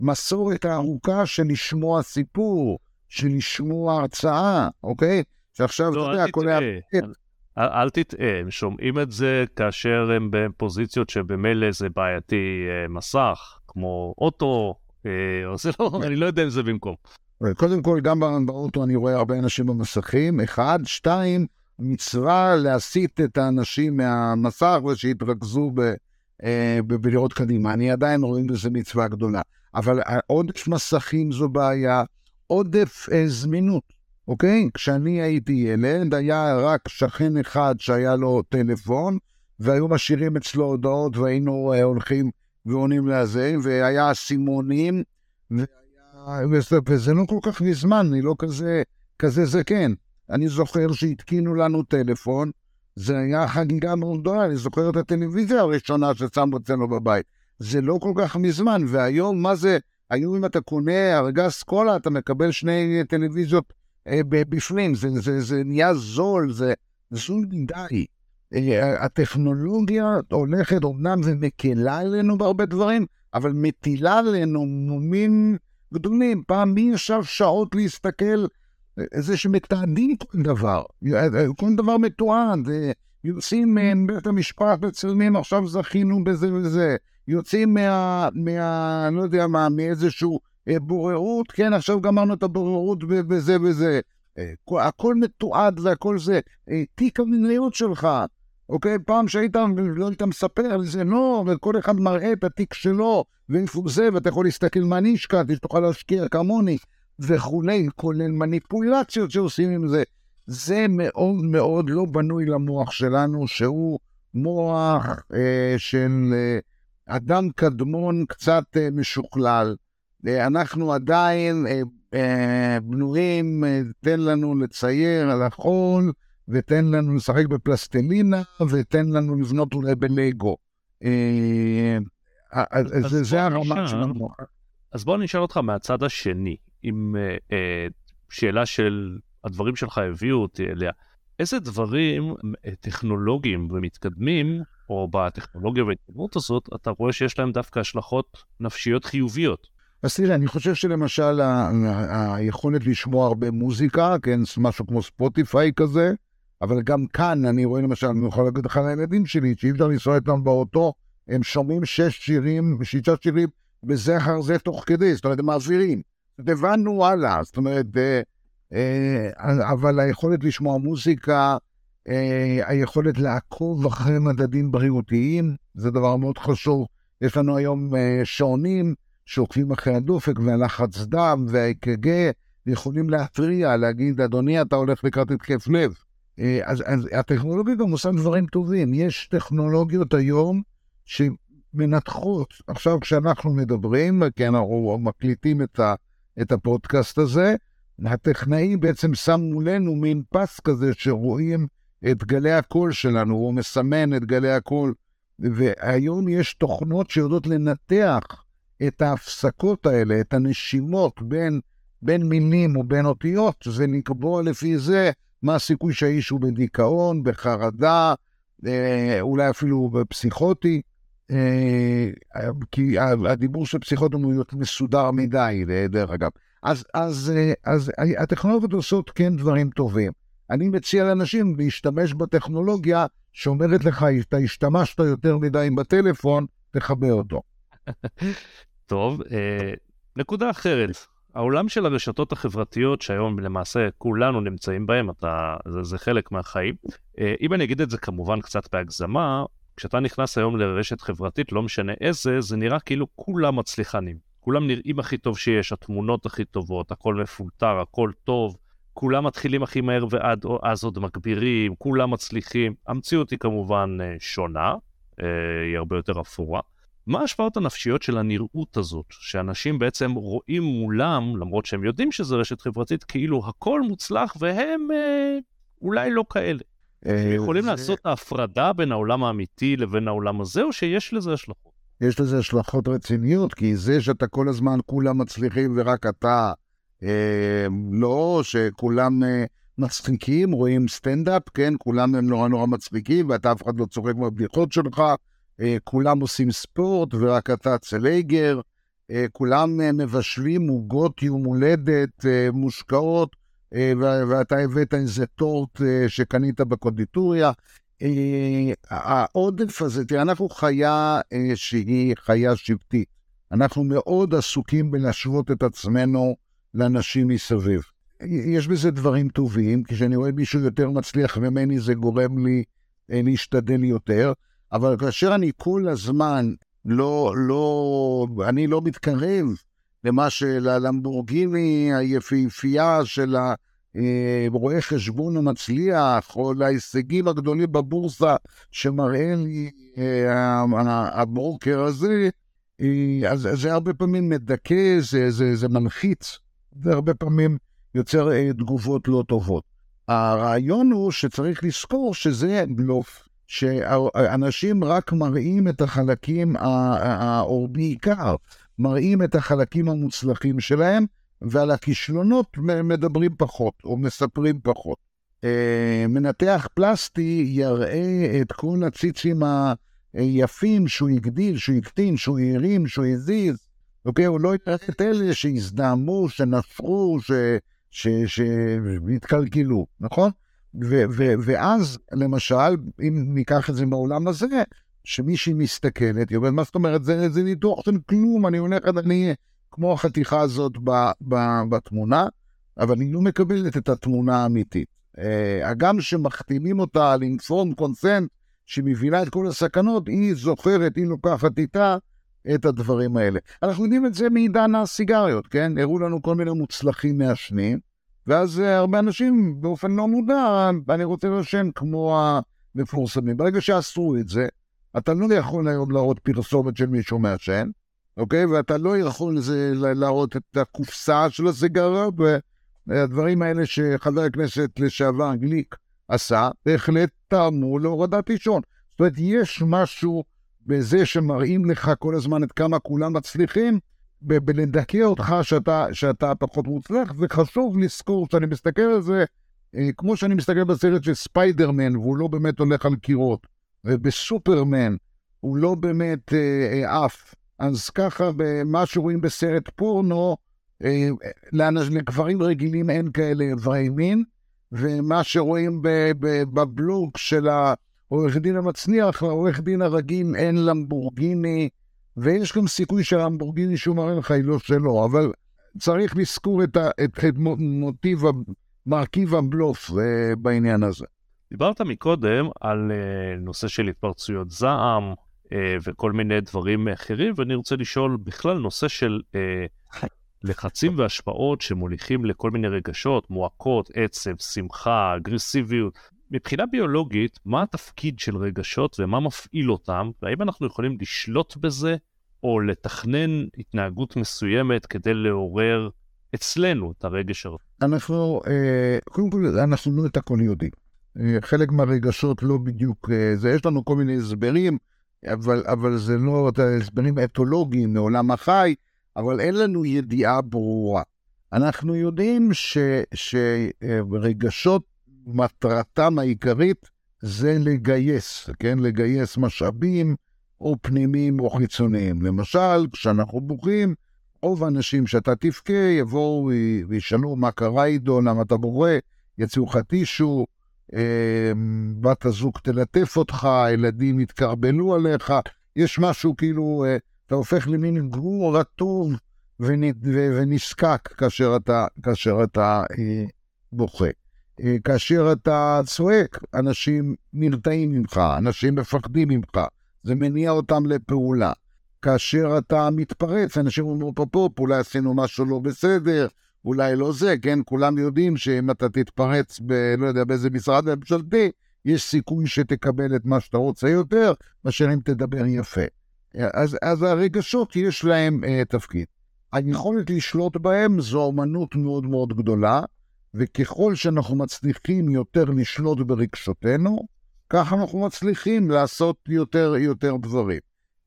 למסורת הארוכה של לשמוע סיפור, של לשמוע הרצאה, אוקיי? שעכשיו, לא, אתה יודע, כל ה... אל, תטעה, הם שומעים את זה כאשר הם בפוזיציות שבמילא זה בעייתי אה, מסך, כמו אוטו, אה, זה לא, אני לא יודע אם זה במקום. קודם כל, גם באוטו אני רואה הרבה אנשים במסכים, אחד. שתיים, מצווה להסיט את האנשים מהמסך ושיתרכזו אה, ב, בלראות קדימה. אני עדיין רואה בזה מצווה גדולה. אבל עודף מסכים זו בעיה, עודף אה, זמינות, אוקיי? כשאני הייתי ילד, היה רק שכן אחד שהיה לו טלפון, והיו משאירים אצלו הודעות והיינו אה, הולכים ועונים לזה, והיה אסימונים, והיה, וזה, וזה לא כל כך מזמן, אני לא כזה, כזה זקן. אני זוכר שהתקינו לנו טלפון, זה היה חגיגה מאוד גדולה, אני זוכר את הטלוויזיה הראשונה ששמו אצלנו בבית. זה לא כל כך מזמן, והיום, מה זה, היום אם אתה קונה ארגז קולה, אתה מקבל שני טלוויזיות אה, בפנים, זה, זה, זה, זה נהיה זול, זה זול מדי. אה, הטכנולוגיה הולכת אומנם ומקלה עלינו בהרבה דברים, אבל מטילה עלינו מומים גדולים. פעם מי ישב שעות להסתכל, איזה שמתעדים כל דבר, כל דבר מתועד, יוצאים מבית המשפט וצלמים, עכשיו זכינו בזה וזה, יוצאים מה, מה לא יודע מה, מאיזשהו אה, בוררות, כן, עכשיו גמרנו את הבוררות וזה וזה. אה, הכל מתועד והכל זה. תיק המניות שלך, אוקיי? פעם שהיית, לא היית מספר זה, לא, וכל אחד מראה את התיק שלו, ואיפה זה, ואתה יכול להסתכל מה אני השקעתי, שתוכל להשקיע כמוני, וכולי, כולל מניפולציות שעושים עם זה. זה מאוד מאוד לא בנוי למוח שלנו, שהוא מוח אה, של אה, אדם קדמון קצת אה, משוכלל. אה, אנחנו עדיין אה, אה, בנויים, אה, תן לנו לצייר על החול, ותן לנו לשחק בפלסטלינה, ותן לנו לבנות אולי בלגו. אה, זה הרמה שלנו. אז בוא נשאל אותך מהצד השני, עם אה, אה, שאלה של הדברים שלך הביאו אותי אליה. איזה דברים טכנולוגיים ומתקדמים, או בטכנולוגיה וההתקדמות הזאת, אתה רואה שיש להם דווקא השלכות נפשיות חיוביות? אז תראה, אני חושב שלמשל היכולת לשמוע הרבה מוזיקה, כן, משהו כמו ספוטיפיי כזה, אבל גם כאן אני רואה למשל, אני יכול להגיד לך לילדים שלי, שאי אפשר לנסוע איתם באוטו, הם שומעים שש שירים, שישה שירים בזה אחר זה תוך כדי, זאת אומרת, הם מעבירים. הבנו הלאה, זאת אומרת, אה, אה, אבל היכולת לשמוע מוזיקה אה, היכולת לעקוב אחרי מדדים בריאותיים, זה דבר מאוד חשוב. יש לנו היום שעונים שעוקבים אחרי הדופק והלחץ דם וה-EKG, ויכולים להתריע, להגיד, אדוני, אתה הולך לקראת התקף לב. אז, אז הטכנולוגיה גם עושה דברים טובים. יש טכנולוגיות היום שמנתחות, עכשיו כשאנחנו מדברים, כי אנחנו מקליטים את, ה, את הפודקאסט הזה, הטכנאי בעצם שם מולנו מין פס כזה שרואים את גלי הקול שלנו, הוא מסמן את גלי הקול, והיום יש תוכנות שיודעות לנתח את ההפסקות האלה, את הנשימות בין, בין מילים או בין אותיות, ולקבוע לפי זה מה הסיכוי שהאיש הוא בדיכאון, בחרדה, אה, אולי אפילו בפסיכוטי. אה, כי הדיבור של פסיכוטים הוא מסודר מדי, דרך אגב. אז, אז, אה, אז הטכנולוגיות עושות כן דברים טובים. אני מציע לאנשים להשתמש בטכנולוגיה שאומרת לך, אתה השתמשת יותר מדי בטלפון, תכבה אותו. טוב, אה, נקודה אחרת. העולם של הרשתות החברתיות, שהיום למעשה כולנו נמצאים בהם, אתה, זה, זה חלק מהחיים. אה, אם אני אגיד את זה כמובן קצת בהגזמה, כשאתה נכנס היום לרשת חברתית, לא משנה איזה, זה נראה כאילו כולם מצליחנים. כולם נראים הכי טוב שיש, התמונות הכי טובות, הכל מפולטר, הכל טוב. כולם מתחילים הכי מהר ועד אז עוד מגבירים, כולם מצליחים. המציאות היא כמובן אה, שונה, אה, היא הרבה יותר אפורה. מה ההשפעות הנפשיות של הנראות הזאת, שאנשים בעצם רואים מולם, למרות שהם יודעים שזה רשת חברתית, כאילו הכל מוצלח והם אה, אולי לא כאלה. אה, יכולים זה... לעשות ההפרדה בין העולם האמיתי לבין העולם הזה, או שיש לזה השלכות? יש לזה השלכות רציניות, כי זה שאתה כל הזמן כולם מצליחים ורק אתה אה, לא, שכולם אה, מצחיקים, רואים סטנדאפ, כן, כולם הם נורא נורא מצחיקים, ואתה אף אחד לא צוחק בבדיחות שלך, אה, כולם עושים ספורט ורק אתה צלייגר, אה, כולם אה, מבשלים עוגות יום הולדת אה, מושקעות, ואתה הבאת איזה טורט אה, שקנית בקונדיטוריה. אה, העודף הזה, תראה, אנחנו חיה אה, שהיא חיה שבטית. אנחנו מאוד עסוקים בלהשוות את עצמנו לאנשים מסביב. יש בזה דברים טובים, כשאני רואה מישהו יותר מצליח ממני זה גורם לי אה, להשתדל יותר, אבל כאשר אני כל הזמן לא, לא, אני לא מתקרב למה של הלמבורגיני היפהפייה של הרואה אה, חשבון המצליח, או להישגים הגדולים בבורסה שמראה לי אה, הברוקר הזה, אז זה הרבה פעמים מדכא, זה, זה, זה מלחיץ. זה הרבה פעמים יוצר אה, תגובות לא טובות. הרעיון הוא שצריך לזכור שזה בלוף, שאנשים רק מראים את החלקים, או בעיקר מראים את החלקים המוצלחים שלהם, ועל הכישלונות מדברים פחות, או מספרים פחות. אה, מנתח פלסטי יראה את כל הציצים היפים שהוא הגדיל, שהוא הקטין, שהוא הרים, שהוא הזיז, אוקיי? הוא לא יראה את אלה שהזדהמו, שנפרו, שהתקלקלו, נכון? ו- ו- ואז, למשל, אם ניקח את זה מהעולם הזה, שמישהי מסתכלת, היא אומרת, מה זאת אומרת, זה, זה ניתוח של כלום, אני הולכת, אני כמו החתיכה הזאת ב- ב- בתמונה, אבל אני לא מקבלת את התמונה האמיתית. אה, הגם שמחתימים אותה על אינפורם קונסנט, שהיא מבינה את כל הסכנות, היא זוכרת, היא לוקחת איתה את הדברים האלה. אנחנו יודעים את זה מעידן הסיגריות, כן? הראו לנו כל מיני מוצלחים מעשנים, ואז uh, הרבה אנשים באופן לא מודע, אני רוצה לעשן כמו המפורסמים. ברגע שעשו את זה, אתה לא יכול היום להראות פרסומת של מישהו מעשן, אוקיי? ואתה לא יכול לזה, להראות את הקופסה של הסיגריה, והדברים האלה שחבר הכנסת לשעבר גליק עשה, בהחלט טעמו להורדת עישון. זאת אומרת, יש משהו בזה שמראים לך כל הזמן את כמה כולם מצליחים, בלדכא אותך שאתה, שאתה פחות מוצלח, וחשוב לזכור שאני מסתכל על זה, אה, כמו שאני מסתכל בסרט של ספיידרמן, והוא לא באמת הולך על קירות, ובסופרמן הוא לא באמת אה, אה, עף. אז ככה, במה שרואים בסרט פורנו, אה, לגברים רגילים אין כאלה איברי מין, ומה שרואים בבלוג של ה... עורך דין המצליח, לעורך דין הרגיל אין למבורגיני, ויש גם סיכוי שהלמבורגיני שהוא מראה לך היא לא שלו, אבל צריך לזכור את, ה, את, את מוטיב, מרכיב הבלוף בעניין הזה. דיברת מקודם על uh, נושא של התפרצויות זעם uh, וכל מיני דברים אחרים, ואני רוצה לשאול בכלל נושא של uh, לחצים והשפעות שמוליכים לכל מיני רגשות, מועקות, עצב, שמחה, אגרסיביות. מבחינה ביולוגית, מה התפקיד של רגשות ומה מפעיל אותם, והאם אנחנו יכולים לשלוט בזה או לתכנן התנהגות מסוימת כדי לעורר אצלנו את הרגש הזה? אנחנו, אה, קודם כל, אנחנו לא את הכל יודעים. אה, חלק מהרגשות לא בדיוק אה, זה, יש לנו כל מיני הסברים, אבל, אבל זה לא את ההסברים אתולוגיים מעולם החי, אבל אין לנו ידיעה ברורה. אנחנו יודעים ש, שרגשות, מטרתם העיקרית זה לגייס, כן? לגייס משאבים, או פנימיים או חיצוניים. למשל, כשאנחנו בוכים, רוב האנשים שאתה תבכה יבואו וישאלו מה קרה איתו, למה אתה בוכה, יציעו לך טישו, אה, בת הזוג תלטף אותך, הילדים יתקרבלו עליך, יש משהו כאילו, אה, אתה הופך למין גרור רטוב ונזקק כאשר אתה, כאשר אתה אה, בוכה. אה, כאשר אתה צועק, אנשים נרתעים ממך, אנשים מפחדים ממך. זה מניע אותם לפעולה. כאשר אתה מתפרץ, אנשים אומרים, פופ, פופ, אולי עשינו משהו לא בסדר, אולי לא זה, כן? כולם יודעים שאם אתה תתפרץ ב... לא יודע, באיזה משרד ממשלתי, יש סיכוי שתקבל את מה שאתה רוצה יותר, מאשר אם תדבר יפה. אז, אז הרגשות יש להם uh, תפקיד. היכולת לשלוט בהם זו אמנות מאוד מאוד גדולה, וככל שאנחנו מצליחים יותר לשלוט ברגשותינו, ככה אנחנו מצליחים לעשות יותר, יותר דברים.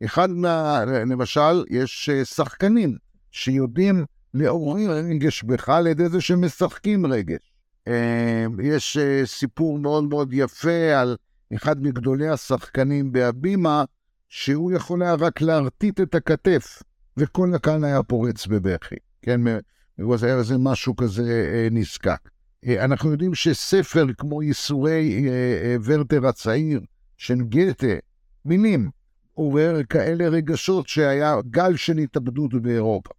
אחד מה... למשל, יש אה, שחקנים שיודעים לעורר רגש בך על ידי זה שמשחקים רגש. אה, יש אה, סיפור מאוד מאוד יפה על אחד מגדולי השחקנים בהבימה, שהוא יכול היה רק להרטיט את הכתף, וכל הקהל היה פורץ בבכי. כן, זה היה איזה משהו כזה נזקק. אה, אנחנו יודעים שספר כמו ייסורי ורטר הצעיר של גתה, מילים, עורר כאלה רגשות שהיה גל של התאבדות באירופה.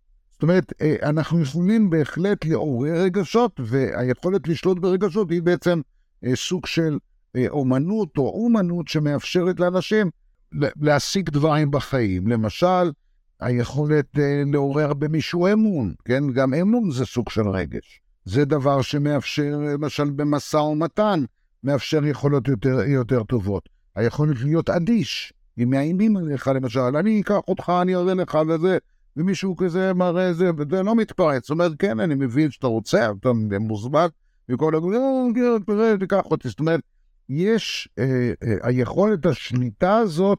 אומרת, אנחנו יכולים בהחלט לעורר רגשות, והיכולת לשלוט ברגשות היא בעצם סוג של אומנות או אומנות שמאפשרת לאנשים להשיג דברים בחיים. למשל, היכולת לעורר במישהו אמון, כן? גם אמון זה סוג של רגש. זה דבר שמאפשר, למשל במשא ומתן, מאפשר יכולות יותר, יותר טובות. היכולת להיות אדיש, אם מאיימים עליך, למשל, אני אקח אותך, אני אראה לך וזה, ומישהו כזה מראה זה, וזה לא מתפרץ. זאת אומרת, כן, אני מבין שאתה רוצה, אתה מוזמן, וכל הגבול, לא, כן, תראה, תיקח אותי. זאת אומרת, יש, אה, אה, היכולת השליטה הזאת,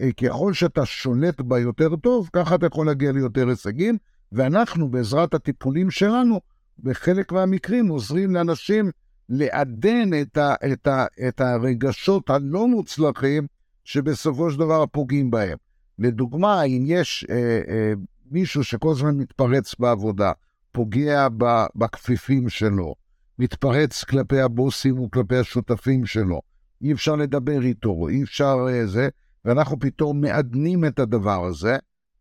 אה, ככל שאתה שולט בה יותר טוב, ככה אתה יכול להגיע ליותר הישגים, ואנחנו, בעזרת הטיפולים שלנו, בחלק מהמקרים עוזרים לאנשים לעדן את, ה, את, ה, את הרגשות הלא מוצלחים שבסופו של דבר פוגעים בהם. לדוגמה, אם יש אה, אה, מישהו שכל הזמן מתפרץ בעבודה, פוגע בכפיפים שלו, מתפרץ כלפי הבוסים וכלפי השותפים שלו, אי אפשר לדבר איתו, אי אפשר אה, זה, ואנחנו פתאום מעדנים את הדבר הזה.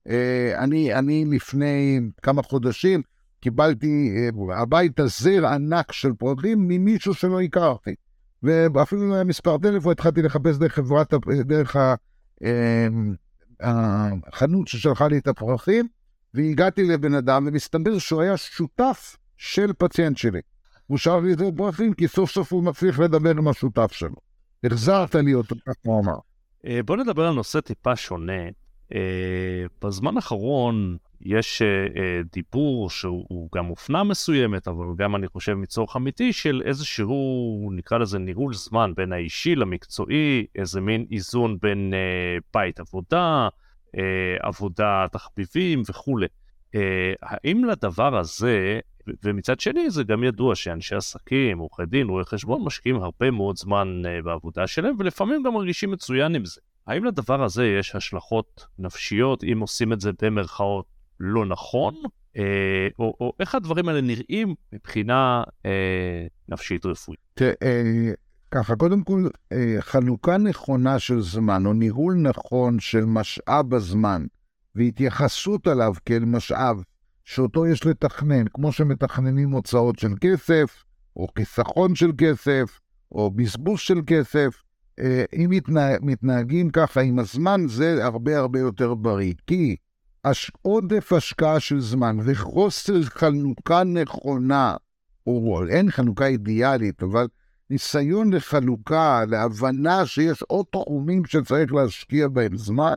אה, אני, אני לפני כמה חודשים קיבלתי אה, הביתה זר ענק של פרחים ממישהו שלא הכרתי. ואפילו לא היה מספר טלפון, התחלתי לחפש דרך חברת, דרך אמ, החנות ששלחה לי את הפרחים, והגעתי לבן אדם, ומסתבר שהוא היה שותף של פציינט שלי. הוא שאל לי את פרחים, כי סוף סוף הוא מצליח לדבר עם השותף שלו. החזרת לי אותו, כך הוא אמר. אה, בוא נדבר על נושא טיפה שונה. אה, בזמן האחרון יש uh, uh, דיבור שהוא גם אופנה מסוימת, אבל גם אני חושב מצורך אמיתי של איזשהו, נקרא לזה ניהול זמן בין האישי למקצועי, איזה מין איזון בין uh, בית עבודה, עבודה תחביבים וכולי. האם לדבר הזה, ומצד שני זה גם ידוע שאנשי עסקים, עורכי דין, רואי חשבון, משקיעים הרבה מאוד זמן בעבודה שלהם, ולפעמים גם מרגישים מצוין עם זה. האם לדבר הזה יש השלכות נפשיות, אם עושים את זה במרכאות לא נכון, אה, או, או איך הדברים האלה נראים מבחינה אה, נפשית רפואית. תראה, אה, ככה, קודם כל, אה, חלוקה נכונה של זמן, או ניהול נכון של משאב הזמן, והתייחסות אליו כאל משאב שאותו יש לתכנן, כמו שמתכננים הוצאות של כסף, או חיסכון של כסף, או בזבוז של כסף. אה, אם מתנהג, מתנהגים ככה עם הזמן, זה הרבה הרבה יותר בריא. כי. עודף השקעה של זמן וחוסר חלוקה נכונה, או אין חלוקה אידיאלית, אבל ניסיון לחלוקה, להבנה שיש עוד תחומים שצריך להשקיע בהם זמן,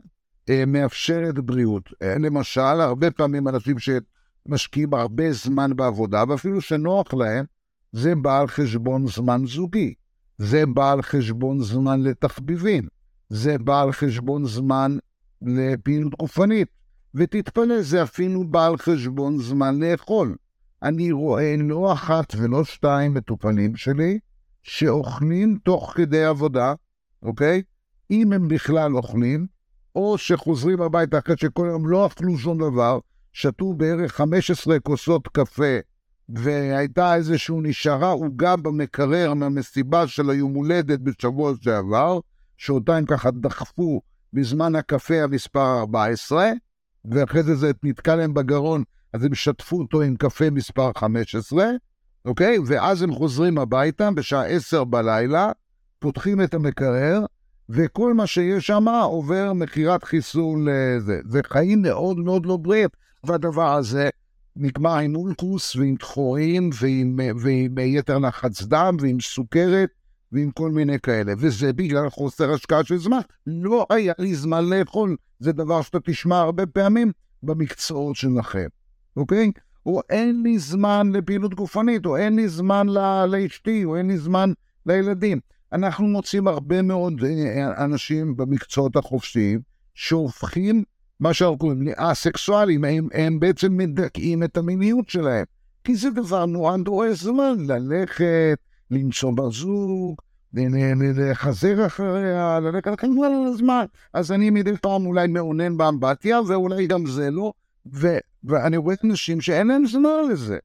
אה, מאפשרת בריאות. אה, למשל, הרבה פעמים אנשים שמשקיעים הרבה זמן בעבודה, ואפילו שנוח להם, זה בא על חשבון זמן זוגי. זה בא על חשבון זמן לתחביבים. זה בא על חשבון זמן לפעילות גופנית. ותתפלא, זה אפילו בא על חשבון זמן לאכול. אני רואה לא אחת ולא שתיים מטופלים שלי שאוכלים תוך כדי עבודה, אוקיי? אם הם בכלל אוכלים, או שחוזרים הביתה אחרי שכל היום לא אכלו שום דבר, שתו בערך 15 כוסות קפה, והייתה איזשהו נשארה עוגה במקרר מהמסיבה של היום הולדת בשבוע שעבר, שאותה הם ככה דחפו בזמן הקפה המספר 14, ואחרי זה זה נתקע להם בגרון, אז הם שטפו אותו עם קפה מספר 15, אוקיי? ואז הם חוזרים הביתה בשעה 10 בלילה, פותחים את המקרר, וכל מה שיש שם עובר מכירת חיסול לזה. זה חיים מאוד מאוד לא בריאים, והדבר הזה נגמר עם אולקוס ועם דחורים ועם, ועם יתר לחץ דם ועם סוכרת ועם כל מיני כאלה, וזה בגלל חוסר השקעה של זמן. לא היה לי זמן לאכול, זה דבר שאתה תשמע הרבה פעמים במקצועות שלכם, אוקיי? או אין לי זמן לפעילות גופנית, או אין לי זמן לאשתי, או אין לי זמן לילדים. אנחנו מוצאים הרבה מאוד אה, אנשים במקצועות החופשיים שהופכים, מה שאנחנו קוראים לאסקסואלים, הם, הם בעצם מדכאים את המיניות שלהם. כי זה דבר נורא דורש זמן, ללכת, למצוא בזוג, לחזר אחריה, ללכת לכם על הזמן. אז אני מדי פעם אולי מעונן באמבטיה, ואולי גם זה לא, ו, ואני רואה אנשים שאין להם זמן לזה.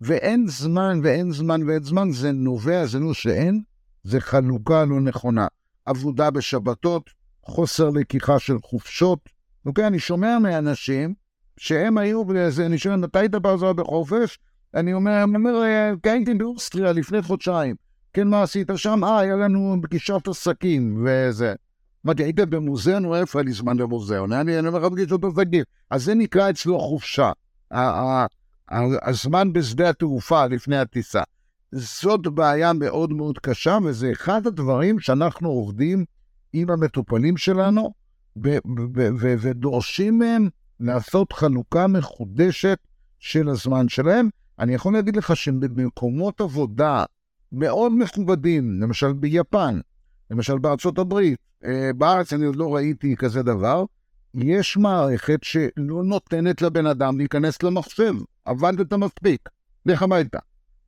ואין זמן, ואין זמן, ואין זמן, זה נובע, זה לא שאין, זה חלוקה לא נכונה. עבודה בשבתות, חוסר לקיחה של חופשות. אוקיי, אני שומע מאנשים שהם היו, אני שואל, מתי היית בעזרה בחופש? אני אומר, אני אומר, הייתי באוסטריה לפני חודשיים. כן, מה עשית שם? אה, היה לנו פגישת עסקים וזה. אמרתי, היית במוזיאון או איפה היה לי זמן למוזיאון? אני אומר לך פגישות עסקים. אז זה נקרא אצלו חופשה. הזמן בשדה התעופה לפני הטיסה. זאת בעיה מאוד מאוד קשה, וזה אחד הדברים שאנחנו עובדים עם המטופלים שלנו, ודורשים מהם לעשות חלוקה מחודשת של הזמן שלהם. אני יכול להגיד לך שבמקומות עבודה מאוד מכובדים, למשל ביפן, למשל בארצות הברית, אה, בארץ אני עוד לא ראיתי כזה דבר, יש מערכת שלא נותנת לבן אדם להיכנס למחשב, עבדת מספיק, לך הביתה.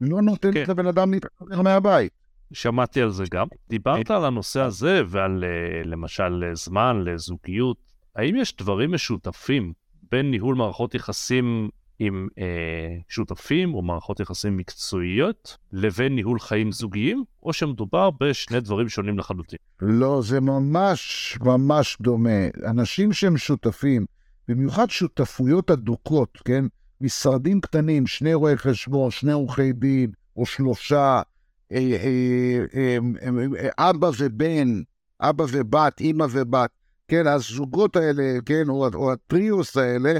לא נותנת כן. לבן אדם להתחבר מהבית. שמעתי על זה גם. דיברת על הנושא הזה ועל אה, למשל זמן לזוגיות. האם יש דברים משותפים בין ניהול מערכות יחסים עם אה, שותפים או מערכות יחסים מקצועיות לבין ניהול חיים זוגיים, או שמדובר בשני דברים שונים לחלוטין? לא, זה ממש ממש דומה. אנשים שהם שותפים, במיוחד שותפויות אדוקות, כן? משרדים קטנים, שני רואי חשבון, שני עורכי דין, או שלושה, אה, אה, אה, אבא ובן, אבא ובת, אימא ובת, כן, הזוגות האלה, כן, או, או הטריוס האלה,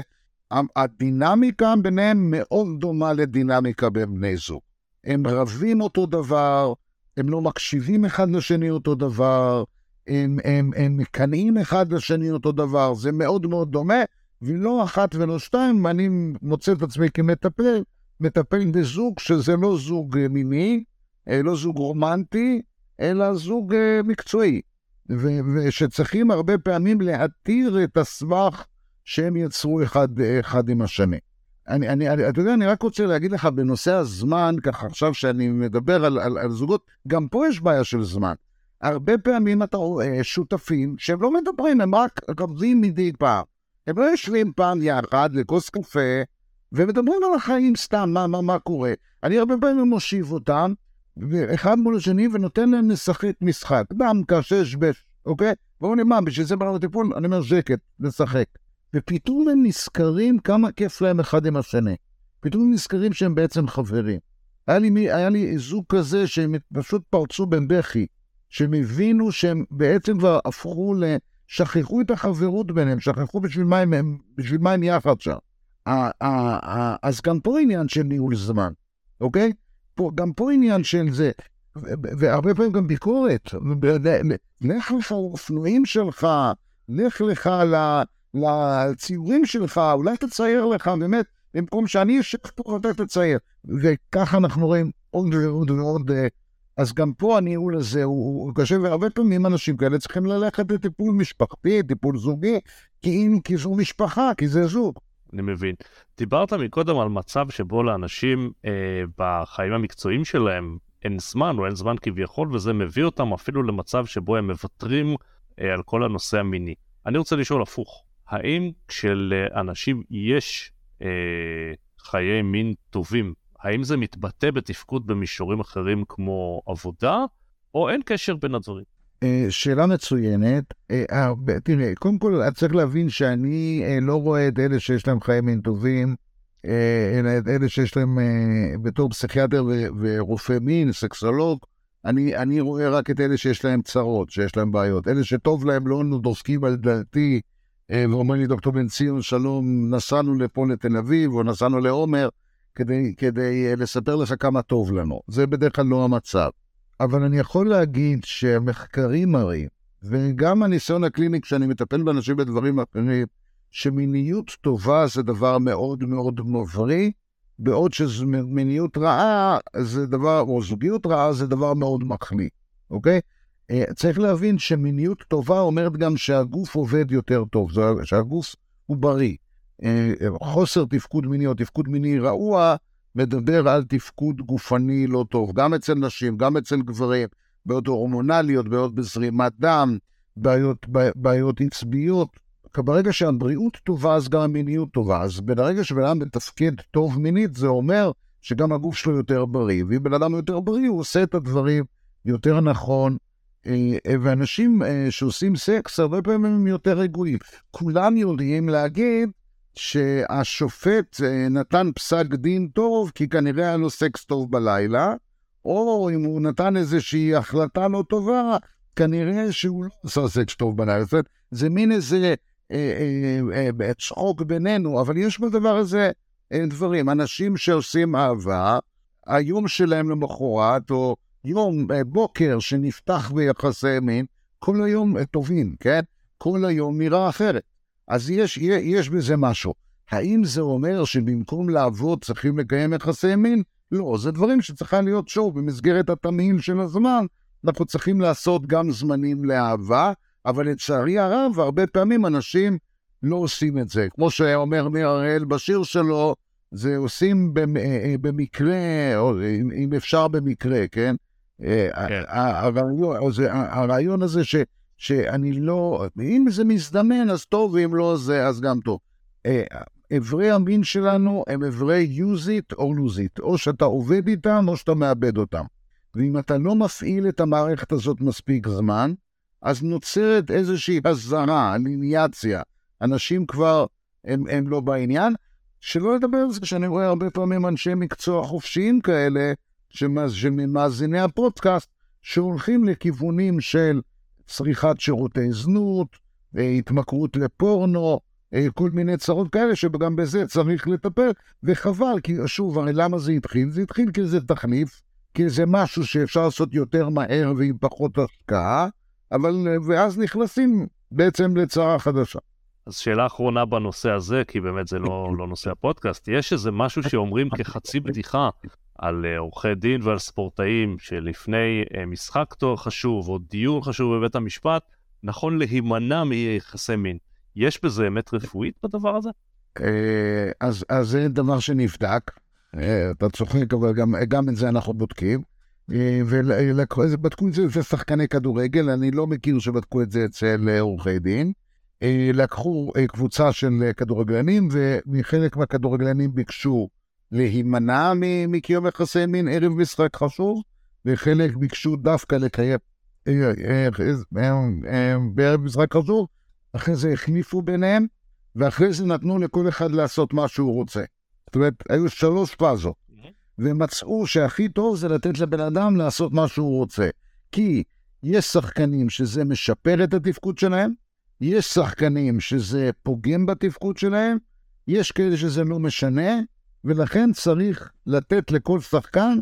הדינמיקה ביניהם מאוד דומה לדינמיקה בין בני זוג. הם רבים אותו דבר, הם לא מקשיבים אחד לשני אותו דבר, הם, הם, הם מקנאים אחד לשני אותו דבר, זה מאוד מאוד דומה, ולא אחת ולא שתיים, אני מוצא את עצמי כמטפל, מטפל בזוג שזה לא זוג מיני, אה, לא זוג רומנטי, אלא זוג אה, מקצועי, ושצריכים הרבה פעמים להתיר את הסבך שהם יצרו אחד, אחד עם השני. אני, אני, אני, אתה יודע, אני רק רוצה להגיד לך בנושא הזמן, ככה עכשיו שאני מדבר על, על, על זוגות, גם פה יש בעיה של זמן. הרבה פעמים אתה רואה שותפים שהם לא מדברים, הם רק רבים מדי פעם. הם לא יושבים פעם יחד לכוס קפה ומדברים על החיים סתם, מה, מה, מה קורה. אני הרבה פעמים מושיב אותם, אחד מול השני, ונותן להם לשחק משחק. דם קשש, אוקיי? ואומרים, מה, בשביל זה ברמת טיפול? אני אומר, שקט, לשחק. ופתאום הם נזכרים כמה כיף להם אחד עם השני. פתאום הם נזכרים שהם בעצם חברים. היה לי, היה לי זוג כזה שהם פשוט פרצו בבכי, שהם הבינו שהם בעצם כבר הפכו ל... שכחו את החברות ביניהם, שכחו בשביל מה הם, בשביל מה הם יחד שם. אז גם פה עניין של ניהול זמן, אוקיי? פה, גם פה עניין של זה, והרבה פעמים גם ביקורת. לך לך לאופנועים שלך, לך לך לציורים שלך, אולי תצייר לך, באמת, במקום שאני אשב פה ואתה תצייר. וככה אנחנו רואים עוד ועוד ועוד. אה, אז גם פה הניהול הזה הוא קשה, והרבה פעמים אנשים כאלה צריכים ללכת לטיפול משפחתי, טיפול זוגי, כי אם, כי זו משפחה, כי זה זוג. אני מבין. דיברת מקודם על מצב שבו לאנשים אה, בחיים המקצועיים שלהם אין זמן או אין זמן כביכול, וזה מביא אותם אפילו למצב שבו הם מוותרים אה, על כל הנושא המיני. אני רוצה לשאול הפוך, האם כשלאנשים יש אה, חיי מין טובים, האם זה מתבטא בתפקוד במישורים אחרים כמו עבודה, או אין קשר בין הדברים? אה, שאלה מצוינת. אה, תראה, קודם כל, צריך להבין שאני אה, לא רואה את אלה שיש להם חיי מין טובים, אלא את אלה שיש להם, בתור פסיכיאטר ורופא מין, סקסולוג, אני, אני רואה רק את אלה שיש להם צרות, שיש להם בעיות. אלה שטוב להם לא דופקים על דלתי ואומרים לי, דוקטור בן ציון, שלום, נסענו לפה לתל אביב, או נסענו לעומר, כדי, כדי לספר לך כמה טוב לנו. זה בדרך כלל לא המצב. אבל אני יכול להגיד שהמחקרים מראים, וגם הניסיון הקליני כשאני מטפל באנשים בדברים אחרים, שמיניות טובה זה דבר מאוד מאוד מבריא, בעוד שמיניות רעה זה דבר, או זוגיות רעה זה דבר מאוד מחליא, אוקיי? אה, צריך להבין שמיניות טובה אומרת גם שהגוף עובד יותר טוב, שהגוף הוא בריא. אה, חוסר תפקוד מיני או תפקוד מיני רעוע, מדבר על תפקוד גופני לא טוב, גם אצל נשים, גם אצל גברים, בעיות הורמונליות, בעיות בזרימת דם, בעיות, בעיות עצביות. ברגע שהבריאות טובה, אז גם המיניות טובה. אז ברגע שבן אדם מתפקד טוב מינית, זה אומר שגם הגוף שלו יותר בריא. ואם בן אדם יותר בריא, הוא עושה את הדברים יותר נכון. אה, ואנשים אה, שעושים סקס, הרבה פעמים הם יותר רגועים. כולם יודעים להגיד שהשופט אה, נתן פסק דין טוב, כי כנראה היה לו סקס טוב בלילה, או אם הוא נתן איזושהי החלטה לא טובה, כנראה שהוא לא עשה סקס טוב בלילה. זאת אומרת, זה מין איזה צחוק בינינו, אבל יש בדבר הזה דברים. אנשים שעושים אהבה, היום שלהם למחרת, או יום, אה, בוקר שנפתח ביחסי מין, כל היום אה, טובים, כן? כל היום נראה אחרת. אז יש, יש בזה משהו. האם זה אומר שבמקום לעבוד צריכים לקיים יחסי מין? לא, זה דברים שצריכה להיות שוב במסגרת התמהיל של הזמן. אנחנו צריכים לעשות גם זמנים לאהבה, אבל לצערי הרב, הרבה פעמים אנשים לא עושים את זה. כמו שאומר ניר הראל בשיר שלו, זה עושים אה, במקרה, או אם אפשר במקרה, כן? אה, כן. הרעיון, הרעיון הזה ש... שאני לא, אם זה מזדמן אז טוב, ואם לא זה אז גם טוב. אברי אה, המין שלנו הם אברי use it or lose it, או שאתה עובד איתם או שאתה מאבד אותם. ואם אתה לא מפעיל את המערכת הזאת מספיק זמן, אז נוצרת איזושהי הזרה, אליניאציה. אנשים כבר, הם, הם לא בעניין. שלא לדבר על זה שאני רואה הרבה פעמים אנשי מקצוע חופשיים כאלה, שמאזיני הפודקאסט, שהולכים לכיוונים של צריכת שירותי זנות, התמכרות לפורנו, אה, כל מיני צרות כאלה שגם בזה צריך לטפל, וחבל, כי שוב, הרי למה זה התחיל? זה התחיל כי זה תחליף, כי זה משהו שאפשר לעשות יותר מהר ועם פחות השקעה, אבל, אה, ואז נכנסים בעצם לצרה חדשה. אז שאלה אחרונה בנושא הזה, כי באמת זה לא, לא נושא הפודקאסט, יש איזה משהו שאומרים כחצי בדיחה על אה, עורכי דין ועל ספורטאים, שלפני אה, משחק תואר חשוב או דיון חשוב בבית המשפט, נכון להימנע מיחסי מין. יש בזה אמת רפואית בדבר הזה? אה, אז, אז זה דבר שנבדק, אתה צוחק, אבל גם, גם את זה אנחנו בודקים. ובדקו את זה אצל שחקני כדורגל, אני לא מכיר שבדקו את זה אצל עורכי דין. לקחו קבוצה של כדורגלנים, ומחלק מהכדורגלנים ביקשו להימנע מקיום יחסי מין ערב משחק חשוב, וחלק ביקשו דווקא לקיים אה, אה, אה, בערב משחק חשוב, אחרי זה החליפו ביניהם, ואחרי זה נתנו לכל אחד לעשות מה שהוא רוצה. זאת אומרת, היו שלוש פאזות. ומצאו שהכי טוב זה לתת לבן אדם לעשות מה שהוא רוצה. כי יש שחקנים שזה משפר את התפקוד שלהם, יש שחקנים שזה פוגם בתפקוד שלהם, יש כאלה שזה לא משנה, ולכן צריך לתת לכל שחקן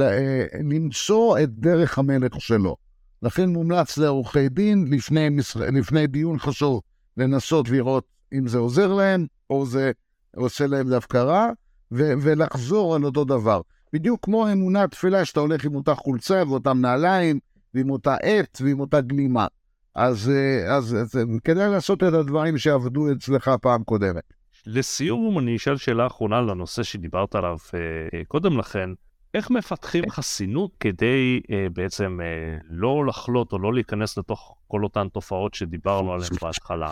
אה, למצוא את דרך המלך שלו. לכן מומלץ לעורכי דין לפני, לפני דיון חשוב לנסות לראות אם זה עוזר להם, או זה עושה להם דווקא רע, ולחזור על אותו דבר. בדיוק כמו אמונה תפילה, שאתה הולך עם אותה חולצה ואותם נעליים, ועם אותה עט ועם אותה גלימה. אז, אה, אז, אז אה, כדאי לעשות את הדברים שעבדו אצלך פעם קודמת. לסיום, אני אשאל שאלה אחרונה לנושא שדיברת עליו אה, קודם לכן. איך מפתחים חסינות כדי אה, בעצם אה, לא לחלות או לא להיכנס לתוך כל אותן תופעות שדיברנו עליהן בהתחלה?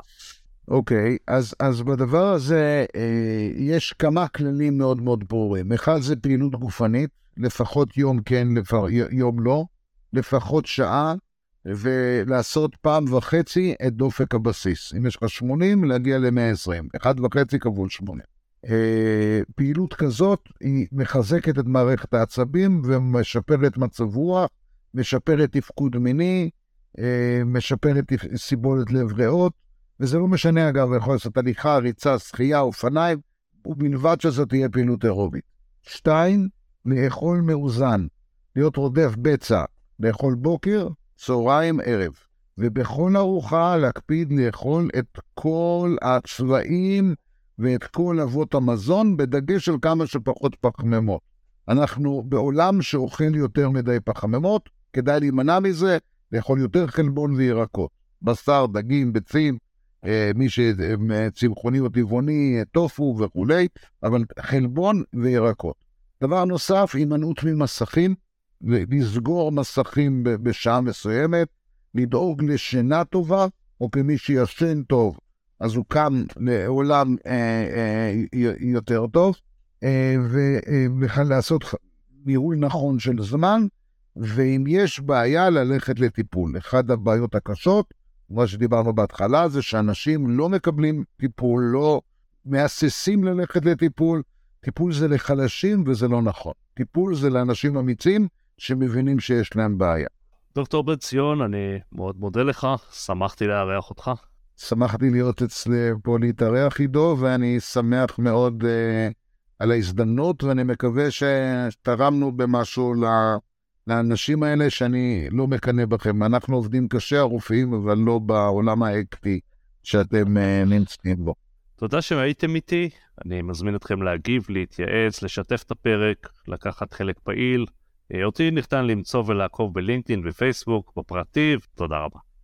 אוקיי, okay, אז, אז בדבר הזה אה, יש כמה כללים מאוד מאוד ברורים. אחד זה פעילות גופנית, לפחות יום כן, לפר, יום לא, לפחות שעה, ולעשות פעם וחצי את דופק הבסיס. אם יש לך 80, להגיע ל-120, אחד וחצי כפול 80. אה, פעילות כזאת היא מחזקת את מערכת העצבים ומשפרת מצב רוח, משפרת תפקוד מיני, אה, משפרת סיבולת לב ריאות, וזה לא משנה אגב, יכול לעשות הליכה, ריצה, שחייה, אופניים, ובלבד שזאת תהיה פעילות אירובית. שתיים, לאכול מאוזן, להיות רודף בצע, לאכול בוקר, צהריים, ערב. ובכל ארוחה להקפיד לאכול את כל הצבעים ואת כל אבות המזון, בדגש על כמה שפחות פחמימות. אנחנו בעולם שאוכל יותר מדי פחמימות, כדאי להימנע מזה, לאכול יותר חלבון וירקות. בשר, דגים, ביצים, אה, מי שצמחוני או טבעוני, טופו וכולי, אבל חלבון וירקות. דבר נוסף, הימנעות ממסכים, לסגור מסכים בשעה מסוימת, לדאוג לשינה טובה, או כמי שישן טוב, אז הוא קם לעולם אה, אה, יותר טוב, אה, ולעשות ניהול נכון של זמן, ואם יש בעיה, ללכת לטיפול. אחת הבעיות הקשות, מה שדיברנו בהתחלה, זה שאנשים לא מקבלים טיפול, לא מהססים ללכת לטיפול. טיפול זה לחלשים וזה לא נכון. טיפול זה לאנשים אמיצים שמבינים שיש להם בעיה. דוקטור בן ציון, אני מאוד מודה לך, שמחתי לארח אותך. שמחתי להיות אצלי פה להתארח עידו, ואני שמח מאוד uh, על ההזדמנות, ואני מקווה שתרמנו במשהו לאנשים האלה שאני לא מקנא בכם. אנחנו עובדים קשה, הרופאים, אבל לא בעולם האקטי שאתם uh, נמצאים בו. תודה שהייתם איתי, אני מזמין אתכם להגיב, להתייעץ, לשתף את הפרק, לקחת חלק פעיל. אה, אותי ניתן למצוא ולעקוב בלינקדאין ופייסבוק, בפרטי, תודה רבה.